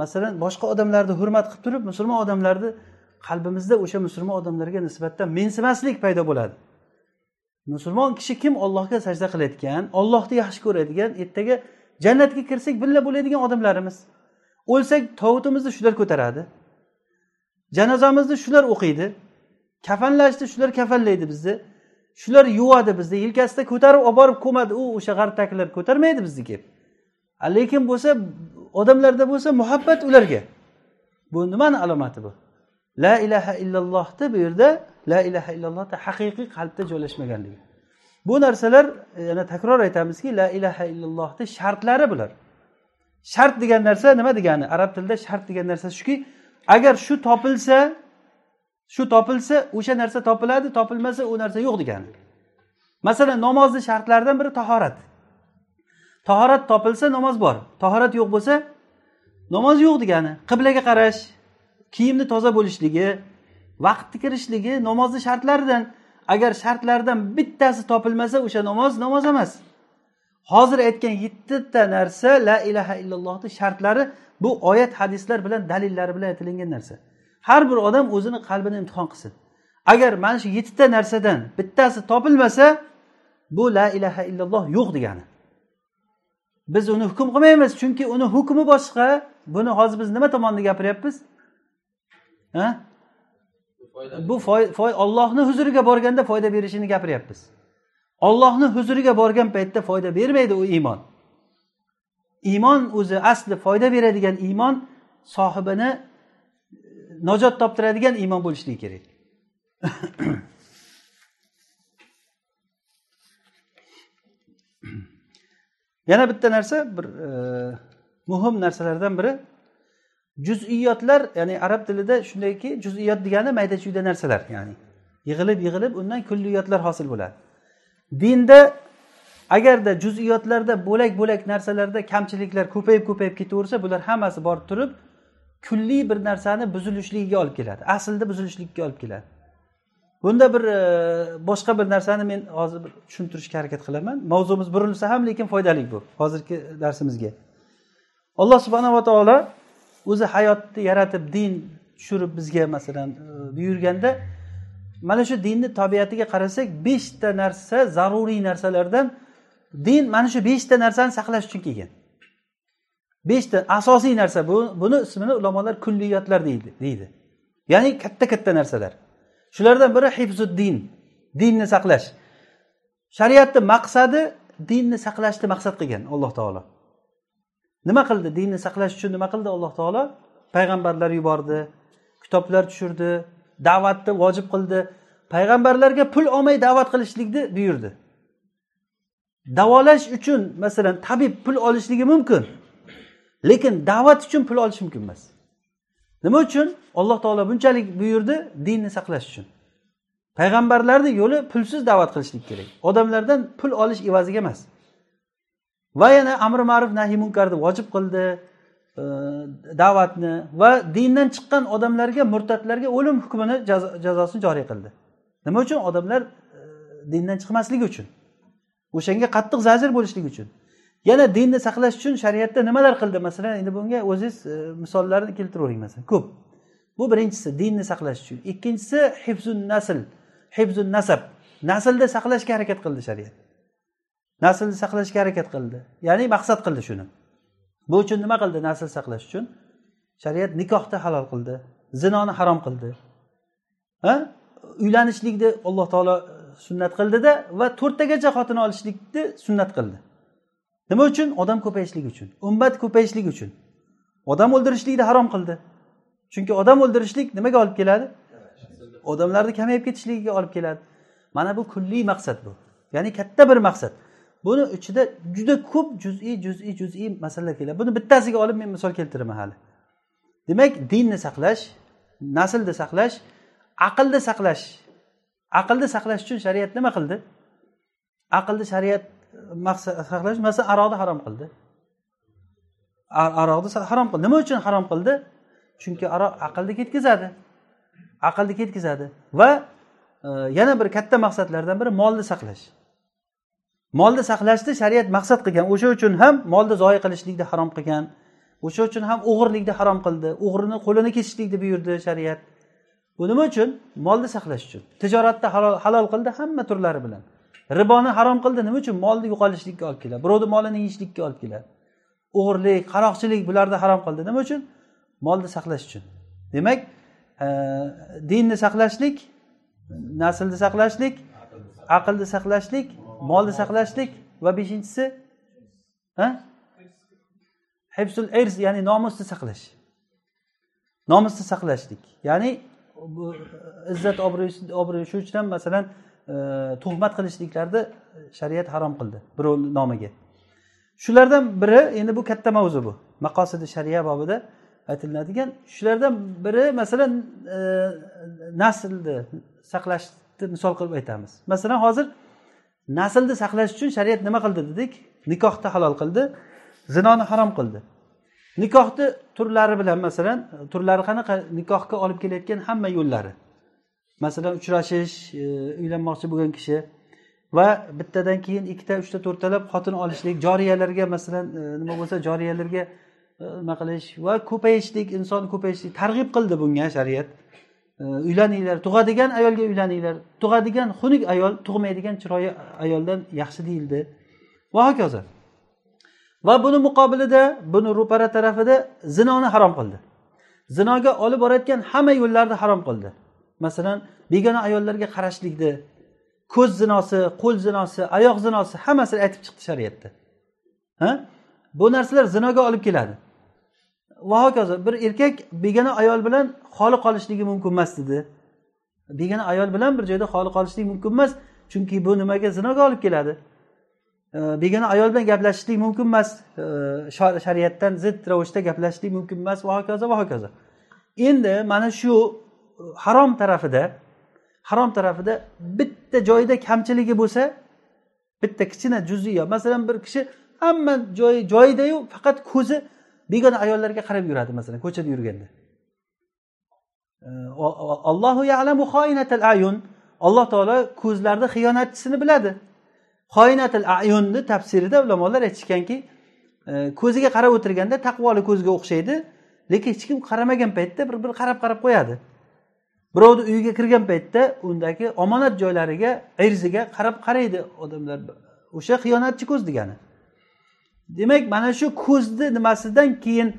[SPEAKER 1] masalan boshqa odamlarni hurmat qilib turib musulmon odamlarni qalbimizda o'sha musulmon odamlarga nisbatan mensimaslik paydo bo'ladi. Musulmon kishi kim? Ollohga sajda qilayotgan ollohni yaxshi ko'radigan ertaga jannatga kirsak birga bo'ladigan odamlarimiz. O'lsak tovutimizni shular ko'taradi. Janozamizni shular o'qiydi. Kafanlashdi shular kafanlaydi bizni shular yuvadi bizni yelkasida ko'tarib olib borib ko'madi. U o'sha g'arbdagilar ko'tarmaydi bizniki lekin bo'lsa odamlarda bo'lsa muhabbat ularga. Bu nimani alomati bu? La ilaha illallohni bu yerda la ilaha illallohni haqiqiy qalbda joylashmaganligi. Bu narsalar e, yana takror aytamizki la ilaha illallohni shartlari bular. Shart degan narsa nima degani? Arab tilida shart degan narsa shuki agar shu topilsa shu topilsa o'sha narsa topiladi topilmasa u narsa yo'q degani. Masalan namozni shartlaridan biri tahorat. Tahorat topilsa namoz bor. Tahorat yo'q bo'lsa namoz yo'q degani. Qiblaga qarash kiyimni toza bo'lishligi vaqtni kirishligi namozni shartlaridan. Agar shartlardan bittasi topilmasa o'sha namoz namoz emas. Hozir aytgan yettita narsa la ilaha illallohni shartlari bu oyat hadislar bilan dalillari bilan aytilingan narsa. Har bir odam o'zini qalbini imtihon qilsin. Agar mana shu yettita narsadan bittasi topilmasa bu la ilaha illalloh yo'q degani. Biz uni hukm qilmaymiz chunki uni hukmi boshqa. Buni hozir biz nima tomonni gapiryapmiz? Bu ollohni huzuriga borganda foyda berishini gapiryapmiz ollohni huzuriga borgan paytda foyda bermaydi u iymon. Iymon o'zi asli foyda beradigan iymon sohibini e, najot toptiradigan iymon bo'lishligi kerak. Yana bitta narsa bir e, muhim narsalardan biri juz'iyotlar ya'ni arab tilida shundayki juz'iyot degani mayda chuyda narsalar ya'ni yig'ilib yig'ilib undan kulliyotlar hosil bo'ladi. Dinda agarda juz'iyotlarda bo'lak bo'lak narsalarda kamchiliklar ko'payib ko'payib ketaversa bular hammasi borib turib kulli bir narsani buzilishligiga olib keladi. Aslida buzilishlikka olib keladi. Bunda bir e, boshqa bir narsani men hozir tushuntirishga harakat qilaman. Mavzumiz burilsa ham lekin foydali bu hozirgi darsimizga. Alloh subhanava taolo o'zi hayotni yaratib din tushirib bizga masalan e, buyurganda mana shu dinni tabiatiga qarasak beshta narsa zaruriy narsalardan din mana shu beshta narsani saqlash uchun kelgan. Beshta asosiy narsa bu buni ismini ulamolar kulliyotlar deydi deydi. Ya'ni katta katta narsalar. Shulardan biri hifzuddin dinni saqlash. Shariatni maqsadi dinni saqlashni maqsad qilgan alloh taolo. Nima qildi? Dinni saqlash uchun nima qildi alloh taolo? Payg'ambarlar yubordi kitoblar tushirdi da'vatni vojib qildi. Payg'ambarlarga pul olmay da'vat qilishlikni buyurdi. Davolash uchun masalan tabib pul olishligi mumkin lekin da'vat uchun pul olish mumkin emas. Nima uchun? Alloh taolo bunchalik buyurdi dinni saqlash uchun. Payg'ambarlarni yo'li pulsiz da'vat qilishlik kerak. Odamlardan pul olish evaziga emas. Va yana amri ma'ruf nahiy munkarni vojib qildi. Э, da'vatni va dindan chiqqan odamlarga murtadlarga o'lim hukmini jazosini joriy qildi. Nima uchun? Odamlar e, dindan chiqmasligi uchun. O'shanga qattiq zazir bo'lishligi uchun. Yana dinni saqlash uchun shariatda nimalar qildi? Masalan endi bunga o'zingiz e, misollarni keltiravering masalan. Ko'p. Bu birinchisi dinni saqlash uchun. Ikkinchisi hibzun nasl hifzun nasab. Naslni saqlashga harakat qildi shariat. Naslni saqlashga harakat qildi. Ya'ni maqsad qildi shuni. Bu uchun nima qildi? Nasl saqlash uchun. Shariat nikohni halol qildi. Zinoni harom qildi. Ha? Uylanishlikni alloh taolo e, sunnat qildida va to'rttagacha xotin olishlikni sunnat qildi. Nima uchun? Odam ko'payishligi uchun. Ummat ko'payishligi uchun. Odam o'ldirishlikni harom qildi. Chunki odam o'ldirishlik nimaga olib keladi? Odamlarni kamayib ketishligiga olib keladi. Mana bu kulliy maqsad bu. Ya'ni katta bir maqsad. Buni ichida juda ko'p juz'iy juz'iy juz'iy masalalar keladi. Buni bittasiga olib men misol keltiraman hali. Demak dinni saqlash naslni saqlash aqlni saqlash. Aqlni saqlash uchun shariat nima qildi? Aqlni shariat e, maqsad saqlash masalan aroqni harom qildi. Aroqni harom qildi. Nima uchun harom qildi? Chunki aroq aqlni ketkazadi. Aqlni ketkazadi. Va e, yana bir katta maqsadlardan biri molni saqlash. Molni saqlashni shariat maqsad qilgan. O'sha uchun ham molni zoya qilishlikni harom qilgan. O'sha uchun ham o'g'irlikni harom qildi. O'g'rini qo'lini kesishlikni buyurdi shariat. Bu nima uchun? Molni saqlash uchun. Tijoratni halol qildi hamma turlari bilan. Riboni harom qildi nima uchun? Molni yo'qolishlikka olib keladi. Birovni molini yeyishlikka olib keladi. O'g'irlik qaroqchilik bularni harom qildi. Nima uchun? Molni saqlash uchun. Demak e, dinni saqlashlik naslni saqlashlik aqlni saqlashlik molni saqlashlik va beshinchisi hibsul irs ya'ni nomusni saqlash. Nomusni saqlashlik. Ya'ni bu izzat obro' shu uchun ham masalan e, tuhmat qilishliklarni shariat harom qildi birovni nomiga. Shulardan biri endi bu katta mavzu bu. Maqosidi shariya bobida aytilinadigan shulardan biri masalan e, naslni saqlashni misol qilib aytamiz. Masalan hozir naslni saqlash uchun shariat nima qildi dedik? Nikohni halol qildi zinoni harom qildi. Nikohni turlari bilan masalan turlari qanaqa? Nikohga olib kelayotgan hamma yo'llari. Masalan uchrashish e, uylanmoqchi bo'lgan kishi va bittadan keyin ikkita uchta to'rttalab xotin olishlik joriyalarga masalan e, nima bo'lsa joriyalarga e, nima qilish va ko'payishlik inson ko'payishlik targ'ib qildi bunga shariat. Э, uylaninglar. Tug'adigan ayolga uylaninglar. Tug'adigan xunuk ayol tug'maydigan chiroyli ayoldan yaxshi deyildi. Va hokazo. Va buni muqobilida buni ro'para tarafida zinoni harom qildi. Zinoga olib borayotgan hamma yo'llarni harom qildi. Masalan begona ayollarga qarashlikni ko'z zinosi qo'l zinosi oyoq zinosi hammasini aytib chiqdi shariatda. Ha? Bu narsalar zinoga olib keladi. Va hokazo bir erkak begona ayol bilan xoli qolishligi mumkin emas dedi. Begona ayol bilan bir joyda xoli qolishlik mumkin emas chunki bu nimaga zinoga olib keladi? Begona ayol bilan gaplashishlik mumkin emas. Shariatdan zid ravishda gaplashishlik mumkin emas. Va hokazo va hokazo. Endi mana shu e, harom tarafida harom tarafida bitta joyda kamchiligi bo'lsa bitta kichkina juziy masalan bir kishi hamma joyi joyidayu faqat ko'zi begona ayollarga qarab yuradi masalan ko'chada yurganda. Allohu yalamu ayun. Alloh taolo ko'zlarni xiyonatchisini biladi. Xoinatil ayunni tafsirida ulamolar aytishganki e, ko'ziga qarab o'tirganda taqvoli ko'zga o'xshaydi lekin hech kim qaramagan paytda bir bir qarab qarab qo'yadi. Birovni uyiga kirgan paytda undagi omonat joylariga irziga qarab qaraydi odamlar. O'sha xiyonatchi ko'z degani. Demak mana shu ko'zni nimasidan keyin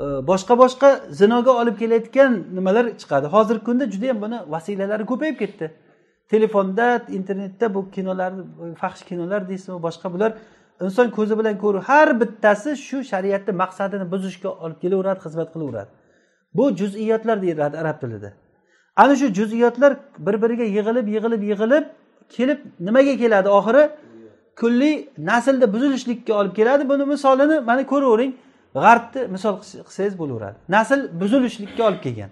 [SPEAKER 1] e, boshqa boshqa zinoga olib kelayotgan nimalar chiqadi. Hozirgi kunda juda yam buni vasilalari ko'payib ketdi. Telefonda internetda bu kinolar faxsh kinolar deysizmi boshqa bular inson ko'zi bilan ko'ru har bittasi shu shariatni maqsadini buzishga olib kelaveradi xizmat qilaveradi. Bu juz'iyatlar deyiladi arab tilida. Ana shu juz'iyatlar bir biriga yig'ilib yig'ilib yig'ilib kelib nimaga keladi oxiri? Kulli naslni buzilishlikka olib keladi. Buni misolini mana ko'ravering. G'arbni misol qilsangiz bo'laveradi. Nasl buzilishlikka olib kelgan.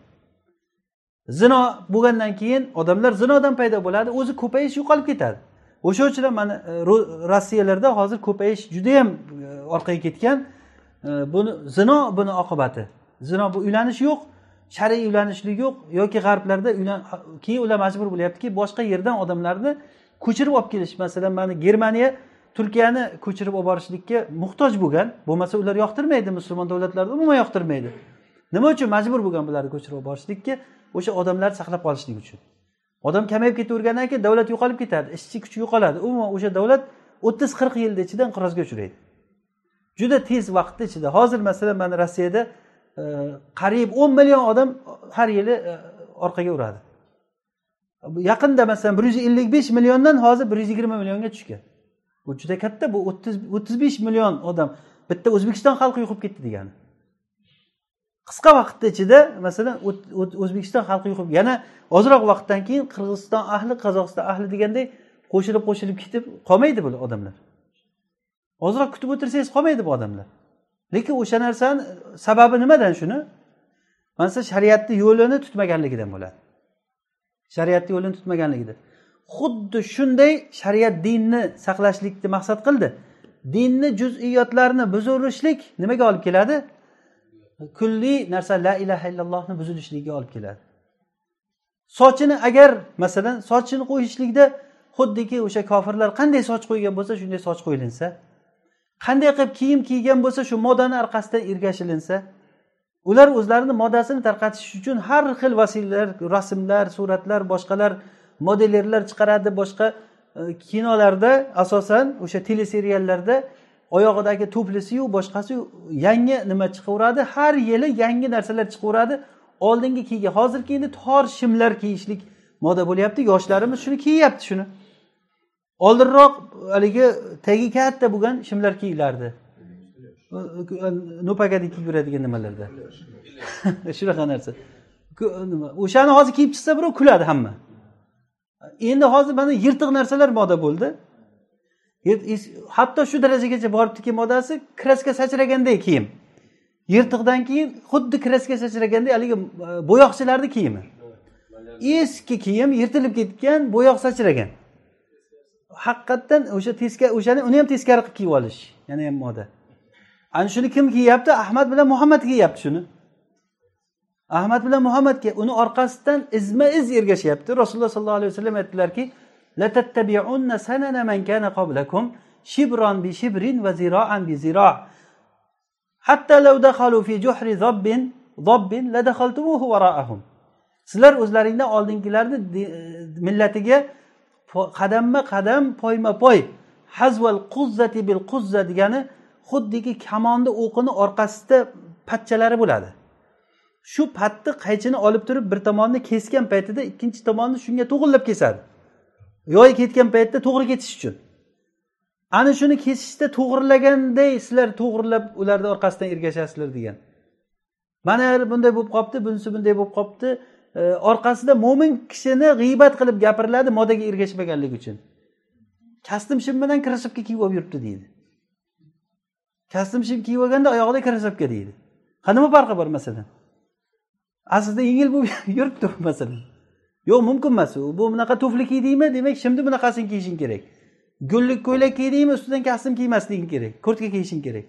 [SPEAKER 1] Zino bo'lgandan keyin odamlar zinodan paydo bo'ladi. O'zi ko'payish yo'qolib ketadi. O'sha uchun ham mana e, rossiyalarda hozir ko'payish judayam e, orqaga ketgan. E, buni zino buni oqibati. Zino bu uylanish yo'q shar'iy uylanishlik yo'q. Yoki g'arblarda keyin ular majbur bo'lyaptiki boshqa yerdan odamlarni ko'chirib olib kelish masalan mana germaniya turkiyani ko'chirib olib borishlikka muhtoj bo'lgan. Bo'lmasa ular yoqtirmaydi musulmon davlatlarni umuman yoqtirmaydi. Nima uchun majbur bo'lgan bularni ko'chirib olib borishlikka? O'sha odamlarni saqlab qolishlik uchun. Odam kamayib ketavergandan keyin davlat yo'qolib ketadi ishchi kuchi yo'qoladi. Umuman o'sha davlat o'ttiz qirq yilni ichida inqirozga uchraydi. Juda tez vaqtni ichida. Hozir masalan mana rossiyada e, qariyb o'n million odam har yili e, orqaga uradi. Yaqinda masalan bir yuz ellik besh milliondan hozir bir yuz yigirma millionga tushgan. Bu juda katta bu o'ttiz o'ttiz besh million odam. Bitta o'zbekiston xalqi yo'qolib ketdi degani. Qisqa vaqtni ichida masalan o'zbekiston xalqi yo'qolib yana ozroq vaqtdan keyin qirg'iziston ahli qozog'iston ahli deganday qo'shilib qo'shilib ketib qolmaydi bu odamlar. Ozroq kutib o'tirsangiz qolmaydi bu odamlar. Lekin o'sha narsani sababi nimadan shuni? Mana shariatni yo'lini tutmaganligidan bo'ladi. Shariatni yo'lini tutmaganligida. Xuddi shunday shariat dinni saqlashlikni maqsad qildi. Dinni juz'iyotlarini buzilishlik nimaga olib keladi? Kulli narsa la ilaha illallohni buzilishligiga olib keladi. Sochini agar masalan sochini qo'yishlikda xuddiki o'sha kofirlar qanday soch qo'ygan bo'lsa shunday soch qo'yilinsa qanday qilib kiyim kiygan bo'lsa shu modani orqasidan ergashilinsa ular o'zlarini modasini tarqatish uchun har xil vositalar rasmlar suratlar boshqalar modellerlar chiqaradi. Boshqa e, kinolarda asosan o'sha teleseriallarda oyog'idagi to'plisiyu boshqasiyu yangi nima chiqaveradi? Har yili yangi narsalar chiqaveradi. Oldingi kiygan hozirgi endi tor shimlar kiyishlik moda bo'lyapti. Yoshlarimiz shuni kiyyapti shuni. Oldinroq haligi tagi katta bo'lgan shimlar kiyilardi no'pakadek kiyib yuradigan nimalarda? Shunaqa narsa. O'shani hozir kiyib chiqsa birov kuladi hamma. Endi hozir mana yirtiq narsalar moda bo'ldi. Hatto shu darajagacha boribdiki modasi kraska sachraganday kiyim. Yirtiqdan keyin xuddi kraska sachraganday haligi e, bo'yoqchilarni kiyimi. Eski kiyim yirtilib ketgan bo'yoq sachragan. Haqiqatdan o'sha teskari o'shani uni ham teskari qilib kiyib olish yana ham moda. ana shuni kim kiyyapti ahmad bilan muhammad kiyyapti shuni. Ahmad bilan muhammadga uni orqasidan izma iz ergashyapti. Rasululloh sollallohu alayhi vasallam aytdilarki sanana man kana qoblakum shibron bi shibrin va ziroan bi ziro hatta law dakhalu fi juhri zabbin zabbin la dakhaltumuhu wara'ahum. Sizlar o'zlaringdan oldingilarni millatiga qadamma qadam poyma poy. Hazval quzzati bil quzza degani xuddiki kamonni o'qini orqasida patchalari bo'ladi. Shu patni qaychini olib turib bir tomonni kesgan paytida ikkinchi tomonni shunga to'g'irlab kesadi. Yoyi ketgan paytda to'g'ri ketish uchun. Ana shuni kesishda to'g'irlaganday sizlar to'g'irlab ularni orqasidan ergashasizlar degan. Mana bunday bo'lib qolibdi bunisi bunday bo'lib qolibdi orqasida mo'min kishini g'iybat qilib gapiriladi modaga ergashmaganligi uchun. Kastim shim bilan krossovka kiyib olib yuribdi deydi. Kostyum shim kiyib olganda oyog'ida krossovka deydi. Ha nima farqi bor masalan? Aslida yengil bo'lib yuribdi masalan. Yo'q mumkin emas u. Bu bunaqa tufli kiydingmi demak shimni bunaqasini kiyishing kerak. Gullik ko'ylak kiydingmi ustidan kostyum kiymasliging kerak. Kurtka kiyishing kerak.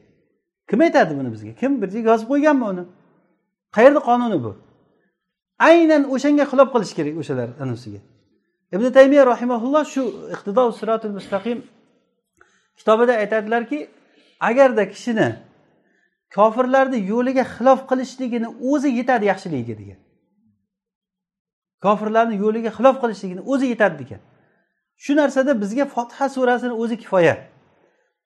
[SPEAKER 1] Kim aytadi buni bizga? Kim? Bir joyga yozib qo'yganmi uni? Qayerda qonuni bu? Aynan o'shanga xilof qilish kerak o'shalar anisiga ibn taymiya rahimaulloh shu iqtido siratul mustaqim kitobida aytadilarki agarda kishini kofirlarni yo'liga xilof qilishligini o'zi yetadi yaxshiligiga degan. Kofirlarni yo'liga xilof qilishligini o'zi yetadi degan. Shu narsada bizga fotiha surasini o'zi kifoya.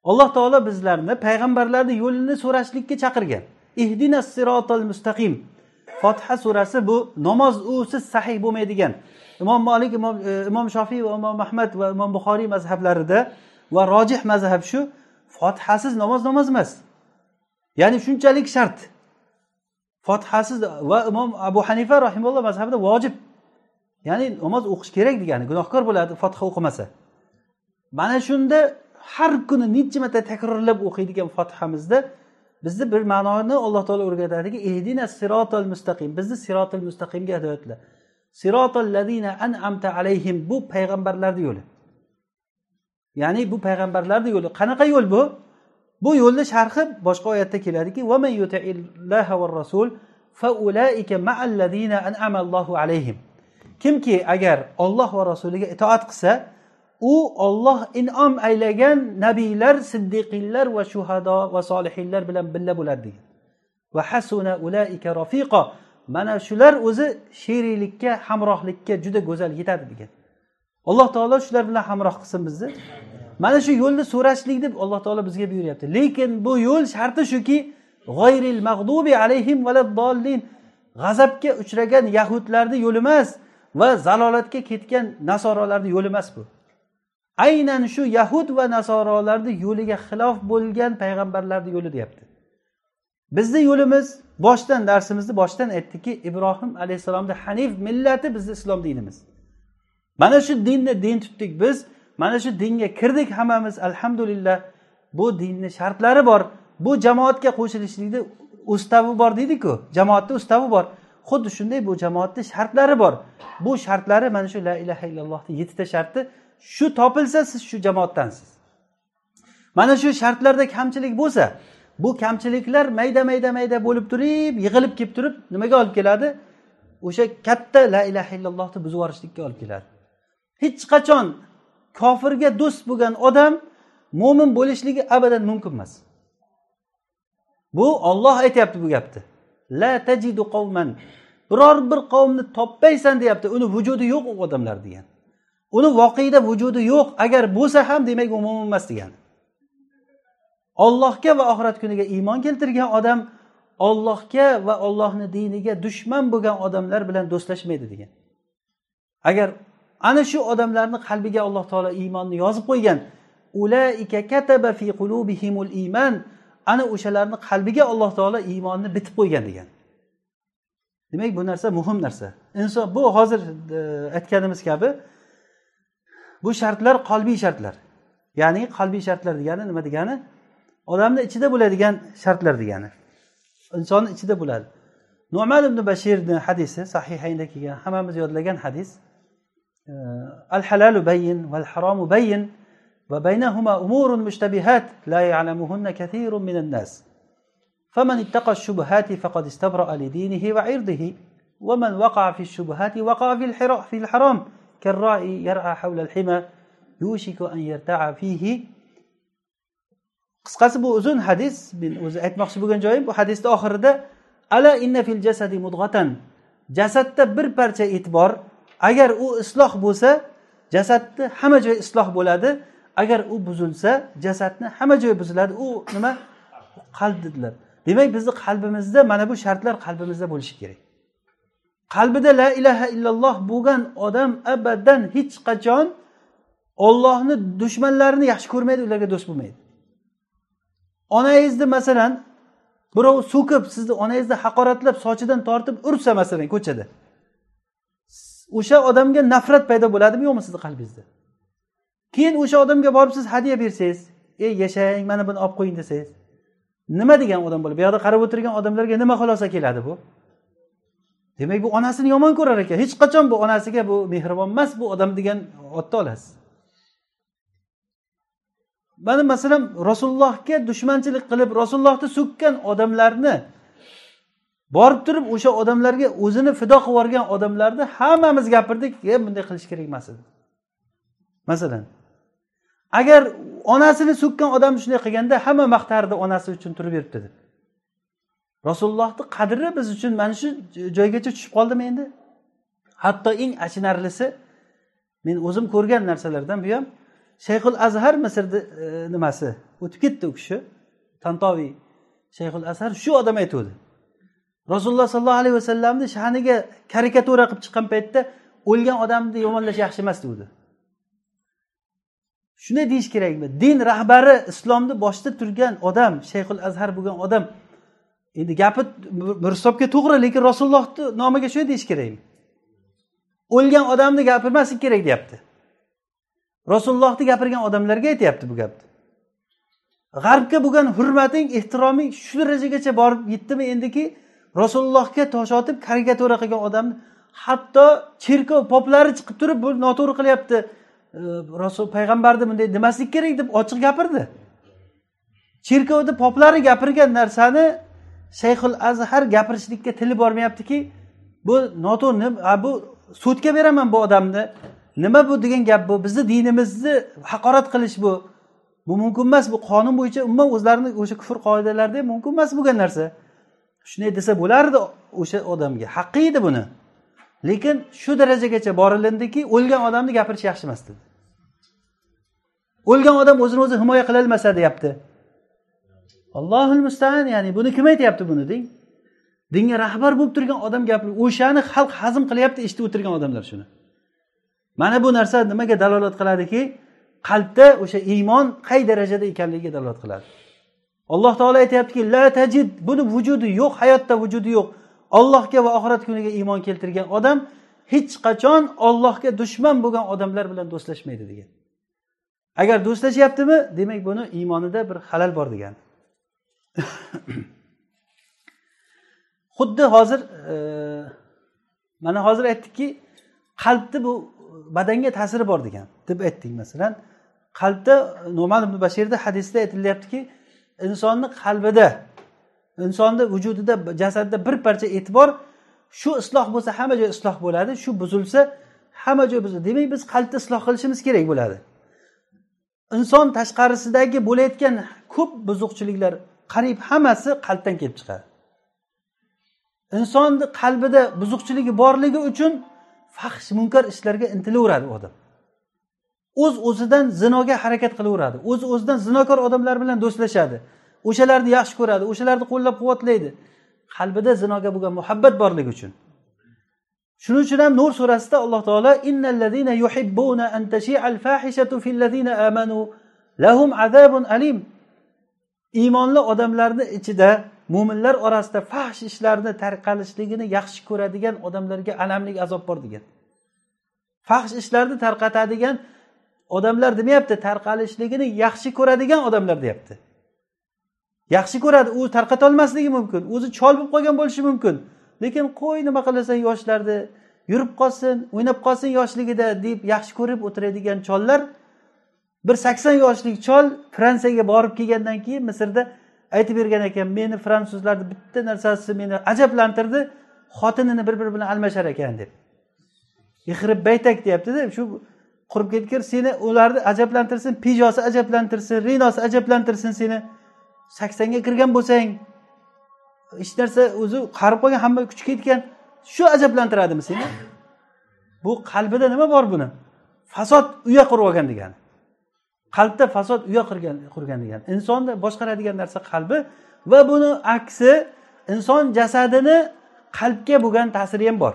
[SPEAKER 1] Alloh taolo bizlarni payg'ambarlarni yo'lini so'rashlikka chaqirgan. Ihdina sirotal mustaqim. Fotiha surasi bu namoz usiz sahih bo'lmaydigan. Imom molik imom e, imom shofiy va imom ahmad va imom buxoriy mazhablarida va rojih mazhab shu. Fotihasiz namoz namoz emas. Ya'ni shunchalik shart. Fotihasiz va imom abu hanifa rahimulloh mazhabida vojib. Ya'ni namoz o'qish kerak degani gunohkor bo'ladi fotiha o'qimasa. Mana shunda har kuni necha marta takrorlab o'qiydigan fotihamizda bizni bir ma'noni alloh taolo o'rgatadiki ehdina sirotol mustaqim. Bizni sirotol mustaqimga hidoyatla sirotol ladina an'amta alayhim bu payg'ambarlarni yo'li. Ya'ni bu payg'ambarlarni yo'li. Qanaqa yo'l bu? Bu yo'lni sharhi boshqa oyatda keladiki rasul kimki agar olloh va rasuliga itoat qilsa u olloh inom aylagan nabiylar siddiqiylar va shuhado va solihinlar bilan birga bo'ladi degan. Va hasuna ulaika rafiqo mana shular o'zi sheriklikka hamrohlikka juda go'zal yetadi degan. Alloh taolo shular bilan hamroh qilsin bizni. Mana shu yo'lni so'rashlik deb alloh taolo bizga buyuryapti. Lekin bu yo'l sharti shuki g'oyril mag'dubi alayhim valaddolin g'azabga uchragan yahudlarni yo'li emas va zalolatga ketgan nasorolarni yo'li emas bu. Aynan shu yahud va nasorolarni yo'liga xilof bo'lgan payg'ambarlarni yo'li deyapti. Bizni yo'limiz boshdan darsimizni boshdan aytdikki ibrohim alayhissalomni hanif millati bizni islom dinimiz. Mana shu dinni din tutdik biz mana shu dinga kirdik hammamiz alhamdulillah. Bu dinni shartlari bor. Bu jamoatga qo'shilishlikni ustavi bor deydiku jamoatni ustavi bor. Xuddi shunday bu jamoatni shartlari bor. Bu shartlari mana shu la ilaha illallohni yettita sharti. Shu topilsa siz shu jamoatdansiz. Mana shu shartlarda kamchilik bo'lsa bu kamchiliklar mayda mayda mayda bo'lib turib yig'ilib kelib turib nimaga olib keladi? O'sha katta la ilaha illallohni buzib yuborishlikka olib keladi. Hech qachon kofirga do'st bo'lgan odam mo'min bo'lishligi abadan mumkin emas. Bu olloh aytyapti bu gapni. La tajidu qavman. Biror bir qavmni topmaysan deyapti. Uni vujudi yo'q u odamlar degan. Uni voqeda vujudi yo'q. Agar bo'lsa ham demak u mo'min emas degani ollohga va oxirat kuniga iymon keltirgan odam ollohga va ollohni diniga dushman bo'lgan odamlar bilan do'stlashmaydi degan. Agar ana shu odamlarni qalbiga alloh taolo iymonni yozib qo'ygan. Ulaika kataba fi qulubihimul iymon ana o'shalarni qalbiga alloh taolo iymonni bitib qo'ygan degan. Demak bu narsa muhim narsa. Inson bu hozir e, aytganimiz kabi bu shartlar qalbiy shartlar. Ya'ni qalbiy shartlar degani nima degani? Odamni ichida bo'ladigan shartlar degani. Insonni ichida bo'ladi. Nu'man ibn bashirni hadisi sahihaynda kelgan hammamiz yodlagan hadis. آه، الحلال بين والحرام بين وبينهما أمور مشتبهات لا يعلمهن كثير من الناس. فمن اتقى الشبهات فقد استبرأ لدينه وعرضه ومن وقع في الشبهات وقع في الحرام كالراعي يرعى حول الحمى يوشك أن يرتع فيه. قصة بو أزون حديث من أزعيت مقصب جايب وحديث آخر ده ألا إن في الجسد مضغة جسد تبر برشا إتبار agar u isloh bo'lsa jasadni hamma joyi isloh bo'ladi. Agar u buzilsa jasadni hamma joyi buziladi. U nima? Qalb dedilar. Demak bizni qalbimizda mana bu shartlar qalbimizda bo'lishi kerak. Qalbida la ilaha illalloh bo'lgan odam abadan hech qachon ollohni dushmanlarini yaxshi ko'rmaydi ularga do'st bo'lmaydi. Onangizni masalan birov so'kib sizni onangizni haqoratlab sochidan tortib ursa masalan ko'chada. O'sha odamga nafrat paydo bo'ladimi yo'qmi sizni qalbingizda? Keyin o'sha odamga borib siz hadya bersangiz ey yashang mana buni olib qo'ying desangiz nima degan odam bo'ladi bu yoqda qarab o'tirgan odamlarga nima xulosa keladi bu? Demak bu onasini yomon ko'rar ekan. Hech qachon bu onasiga bu mehribon emas bu odam degan otni olasiz. Mana masalan rasulullohga dushmanchilik qilib rasulullohni so'kkan odamlarni borib turib o'sha odamlarga o'zini fido qilib yuborgan odamlarni hammamiz gapirdik e bunday qilish kerak emas edi. Masalan agar onasini so'kkan odam shunday qilganda hamma maqtardi onasi uchun turib yuribdi deb. Rasulullohni qadri biz uchun mana shu joygacha tushib qoldimi endi? Hatto eng achinarlisi men o'zim ko'rgan narsalardan bu ham shayxul azhar misrni e, nimasi? O'tib ketdi u kishi. Tantoviy shayxul azhar shu odam aytuvdi. Rasululloh sollallohu alayhi vasallamni sha'niga karikatura qilib chiqqan paytda o'lgan odamni yomonlash yaxshi emas degandi shunday deyish kerakmi? Din rahbari islomni boshida turgan odam shayxul azhar bo'lgan odam endi gapi bir hisobga to'g'ri lekin rasulullohni nomiga shunday deyish kerakmi? O'lgan odamni gapirmaslik kerak deyapti. Rasulullohni gapirgan odamlarga aytyapti bu gapni. G'arbga bo'lgan hurmating ehtiroming shu darajagacha borib yetdimi endiki? Rasulullohga tosh otib karikatura qilgan odamni hatto cherkov poplari chiqib turib bu noto'g'ri qilyapti. Rasul payg'ambarni bunday demaslik kerak deb ochiq gapirdi. Cherkovni poplari gapirgan narsani shayxul azhar gapirishlikka tili bormayaptiki bu noto'g'ri bu sudga beraman bu odamni. Nima bu degan gap bu? Bizni dinimizni haqorat qilish bu. Bu mumkin emas bu qonun bo'yicha umuman o'zlarini o'sha kufr qoidalarida mumkin emas bo'lgan narsa. Shunday desa bo'lardi o'sha odamga. Haqqi edi buni. Lekin shu darajagacha borilindiki o'lgan odamni gapirish yaxshi emas dedi. O'lgan odam o'zini o'zi himoya qilolmasa deyapti. Allohul mustaan ya'ni buni kim aytyapti buni deng? Dinga rahbar bo'lib turgan odam gapir o'shani xalq hazm qilyapti eshitib o'tirgan odamlar shuni. Mana bu narsa nimaga dalolat qiladiki? Qalbda o'sha iymon qay darajada ekanligiga dalolat qiladi. Alloh taolo aytyaptiki la tajid buni vujudi yo'q hayotda vujudi yo'q. Ollohga va oxirat kuniga iymon keltirgan odam hech qachon ollohga dushman bo'lgan odamlar bilan do'stlashmaydi degan. Agar do'stlashyaptimi demak buni iymonida bir halal bor degani xuddi hozir e, mana hozir aytdikki qalbni bu badanga ta'siri bor degan. Deb aytdik masalan qalbda noman ibn bashirda hadisda aytilyaptiki insonni qalbida insonni vujudida jasadda bir parcha e'tibor shu isloh bo'lsa hamma joy isloh bo'ladi shu buzilsa hamma joy buziladi. Demak biz qalbni isloh qilishimiz kerak bo'ladi. Inson tashqarisidagi bo'layotgan ko'p buzuqchiliklar qariyb hammasi qalbdan kelib chiqadi. Insonni qalbida buzuqchiligi borligi uchun fahsh munkar ishlarga intilaveradi u odam. O'z o'zidan zinoga harakat qilaveradi. O'z o'zidan zinokor odamlar bilan do'stlashadi. O'shalarni yaxshi ko'radi o'shalarni qo'llab quvvatlaydi. Qalbida zinoga bo'lgan muhabbat borligi uchun. Shuning uchun ham nur surasida alloh taolo innalladina yuhibbuna an tashi'al fahishatu fillazina amanu lahum azabun alim. Iymonli odamlarni ichida mo'minlar orasida fahsh ishlarni tarqalishligini yaxshi ko'radigan odamlarga alamli azob bor degan. Fahsh ishlarni tarqatadigan odamlar demayapti tarqalishligini yaxshi ko'radigan odamlar deyapti. Yaxshi ko'radi u tarqatolmasligi mumkin o'zi chol bo'lib qolgan bo'lishi mumkin. Lekin qo'y nima qilasan yoshlarni yurib qolsin o'ynab qolsin yoshligida deb yaxshi ko'rib o'tiradigan chollar bir sakson yoshlik chol fransiyaga borib kelgandan keyin misrda aytib bergan ekan meni fransuzlarni bitta narsasi meni ajablantirdi xotinini bir biri bilan almashar ekan deb. Ixrib baytak deyaptida shu qurib ketgir seni ularni ajablantirsin pijosi ajablantirsin rinosi ajablantirsin seni. Saksonga kirgan bo'lsang hech narsa o'zi qarib qolgan hamma kuchi ketgan. Shu ajablantiradimi seni? Bu qalbida nima bor buni? Fasod uya qurib olgan degani. Qalbda fasod uya qurgan qurgan degani. Insonni boshqaradigan narsa qalbi va buni aksi inson jasadini qalbga bo'lgan ta'siri ham bor.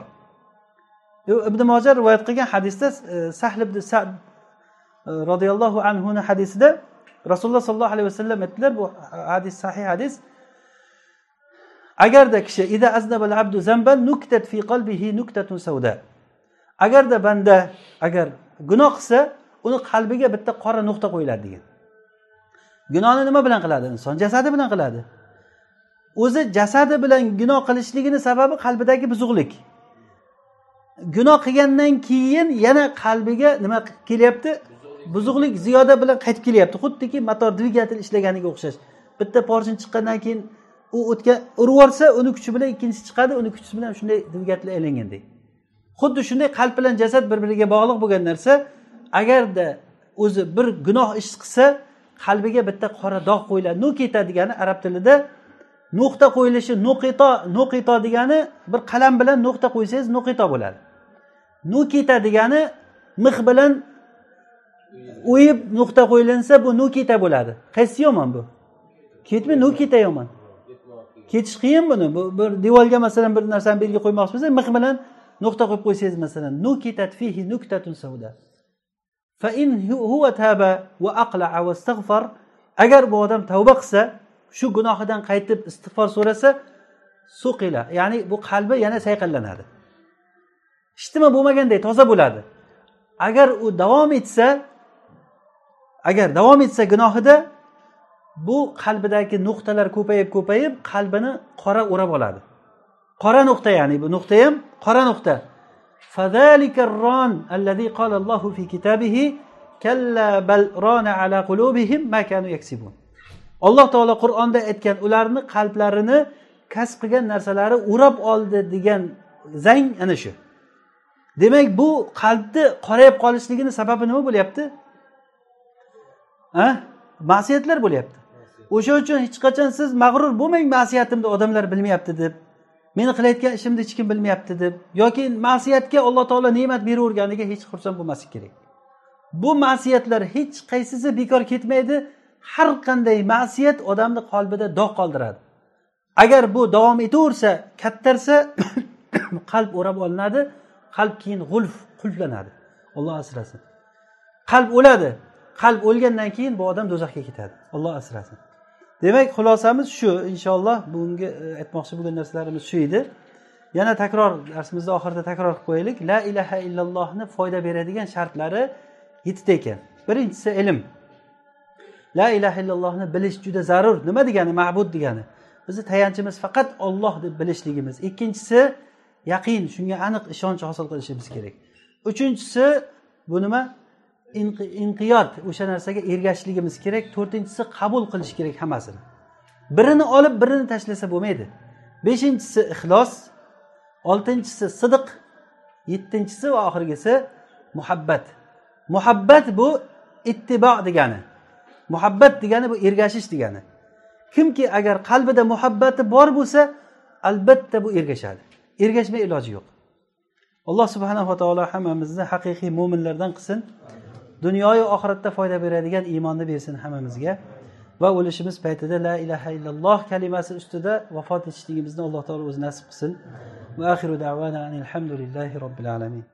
[SPEAKER 1] Ibn moja rivoyat qilgan hadisda e, sahl ibn sad e, roziyallohu anhuni hadisida rasululloh sollallohu alayhi vasallam aytdilar bu hadis sahih hadis agarda kishi ida aznabal abdu zamban nuktat fi qalbihi nuktatun savda. Agarda banda agar gunoh qilsa uni qalbiga bitta qora nuqta qo'yiladi degan. Gunohni nima bilan qiladi? Inson jasadi bilan qiladi. O'zi jasadi bilan gunoh qilishligini sababi qalbidagi buzuqlik. Gunoh qilgandan keyin yana qalbiga nima kelyapti? Buzuqlik ziyoda bilan qaytib kelyapti. Xuddiki motor dvigatel ishlaganiga o'xshash. Bitta porsin chiqqandan keyin u o'tgan urib yuborsa uni kuchi bilan ikkinchisi chiqadi uni kuchi bilan shunday dvigatel aylangandek xuddi shunday qalb bilan jasad bir biriga bog'liq bo'lgan narsa agarda o'zi bir gunoh ish qilsa qalbiga bitta qora dog' qo'yiladi. Nukita degani arab tilida nuqta qo'yilishi nuqito nuqito degani bir qalam bilan nuqta qo'ysangiz nuqito bo'ladi. Nukita degani mix bilan o'yib nuqta qo'yilinsa bu nukita bo'ladi. Qaysi yomon bu? Ketmi nukita yomon. Ketish qiyin buni. Bu bir devorga masalan bir narsani belgi qo'ymoqchi bo'lsak mix bilan nuqta qo'yib qo'ysangiz masalan nukitat fihi nuktatun savda agar bu odam tavba qilsa shu gunohidan qaytib istig'for so'rasa suqila. Ya'ni bu qalbi yana sayqallanadi. ishtima bo'lmaganday toza bo'ladi. Agar u davom etsa agar davom etsa gunohida bu qalbidagi nuqtalar ko'payib ko'payib qalbini qora o'rab oladi. Qora nuqta ya'ni bu nuqta ham qora nuqta. Alloh taolo qur'onda aytgan ularni qalblarini kasb qilgan narsalari o'rab oldi degan zang ana shu. Demak bu qalbni qorayib qolishligini sababi nima bo'lyapti? A ma'siyatlar bo'lyapti. O'sha uchun hech qachon siz mag'rur bo'lmang ma'siyatimni odamlar bilmayapti deb. Meni qilayotgan ishimni hech kim bilmayapti deb. Yoki ma'siyatga alloh taolo ne'mat beraverganiga hech xursand bo'lmaslik kerak. Bu ma'siyatlar hech qaysisi bekor ketmaydi. Har qanday ma'siyat odamni qalbida dog' qoldiradi. Agar bu davom etaversa kattarsa qalb o'rab olinadi. Qalb keyin g'ulf qulflanadi. Olloh asrasin. Qalb o'ladi. Qalb o'lgandan keyin bu odam do'zaxga ketadi. Olloh asrasin. Demak xulosamiz shu. Inshaalloh bugungi e, aytmoqchi bo'lgan narsalarimiz shu edi. Yana takror darsimizni oxirida takror qilib qo'yaylik. La ilaha illallohni foyda beradigan shartlari yettita ekan. Birinchisi ilm. La ilaha illallohni bilish juda zarur. Nima degani? Ma'bud degani. Bizni tayanchimiz faqat olloh deb bilishligimiz. Ikkinchisi yaqin shunga aniq ishonch hosil qilishimiz kerak. Uchinchisi bu nima? Inqiyot o'sha narsaga ergashishligimiz kerak. To'rtinchisi qabul qilish kerak hammasini. Birini olib birini tashlasa bo'lmaydi. Beshinchisi ixlos. Oltinchisi sidiq. Yettinchisi va oxirgisi muhabbat. Muhabbat bu ittibo degani. Muhabbat degani bu ergashish degani. Kimki agar qalbida muhabbati bor bo'lsa albatta bu ergashadi. Ergashmay iloji yo'q. Alloh subhanava taolo hammamizni haqiqiy mo'minlardan qilsin. Dunyoyu oxiratda foyda beradigan iymonni bersin hammamizga. Va o'lishimiz paytida la ilaha illalloh kalimasi ustida vafot etishligimizni alloh taolo o'zi nasib qilsin. Va axiru davana alhamdulillahi robbil alamin.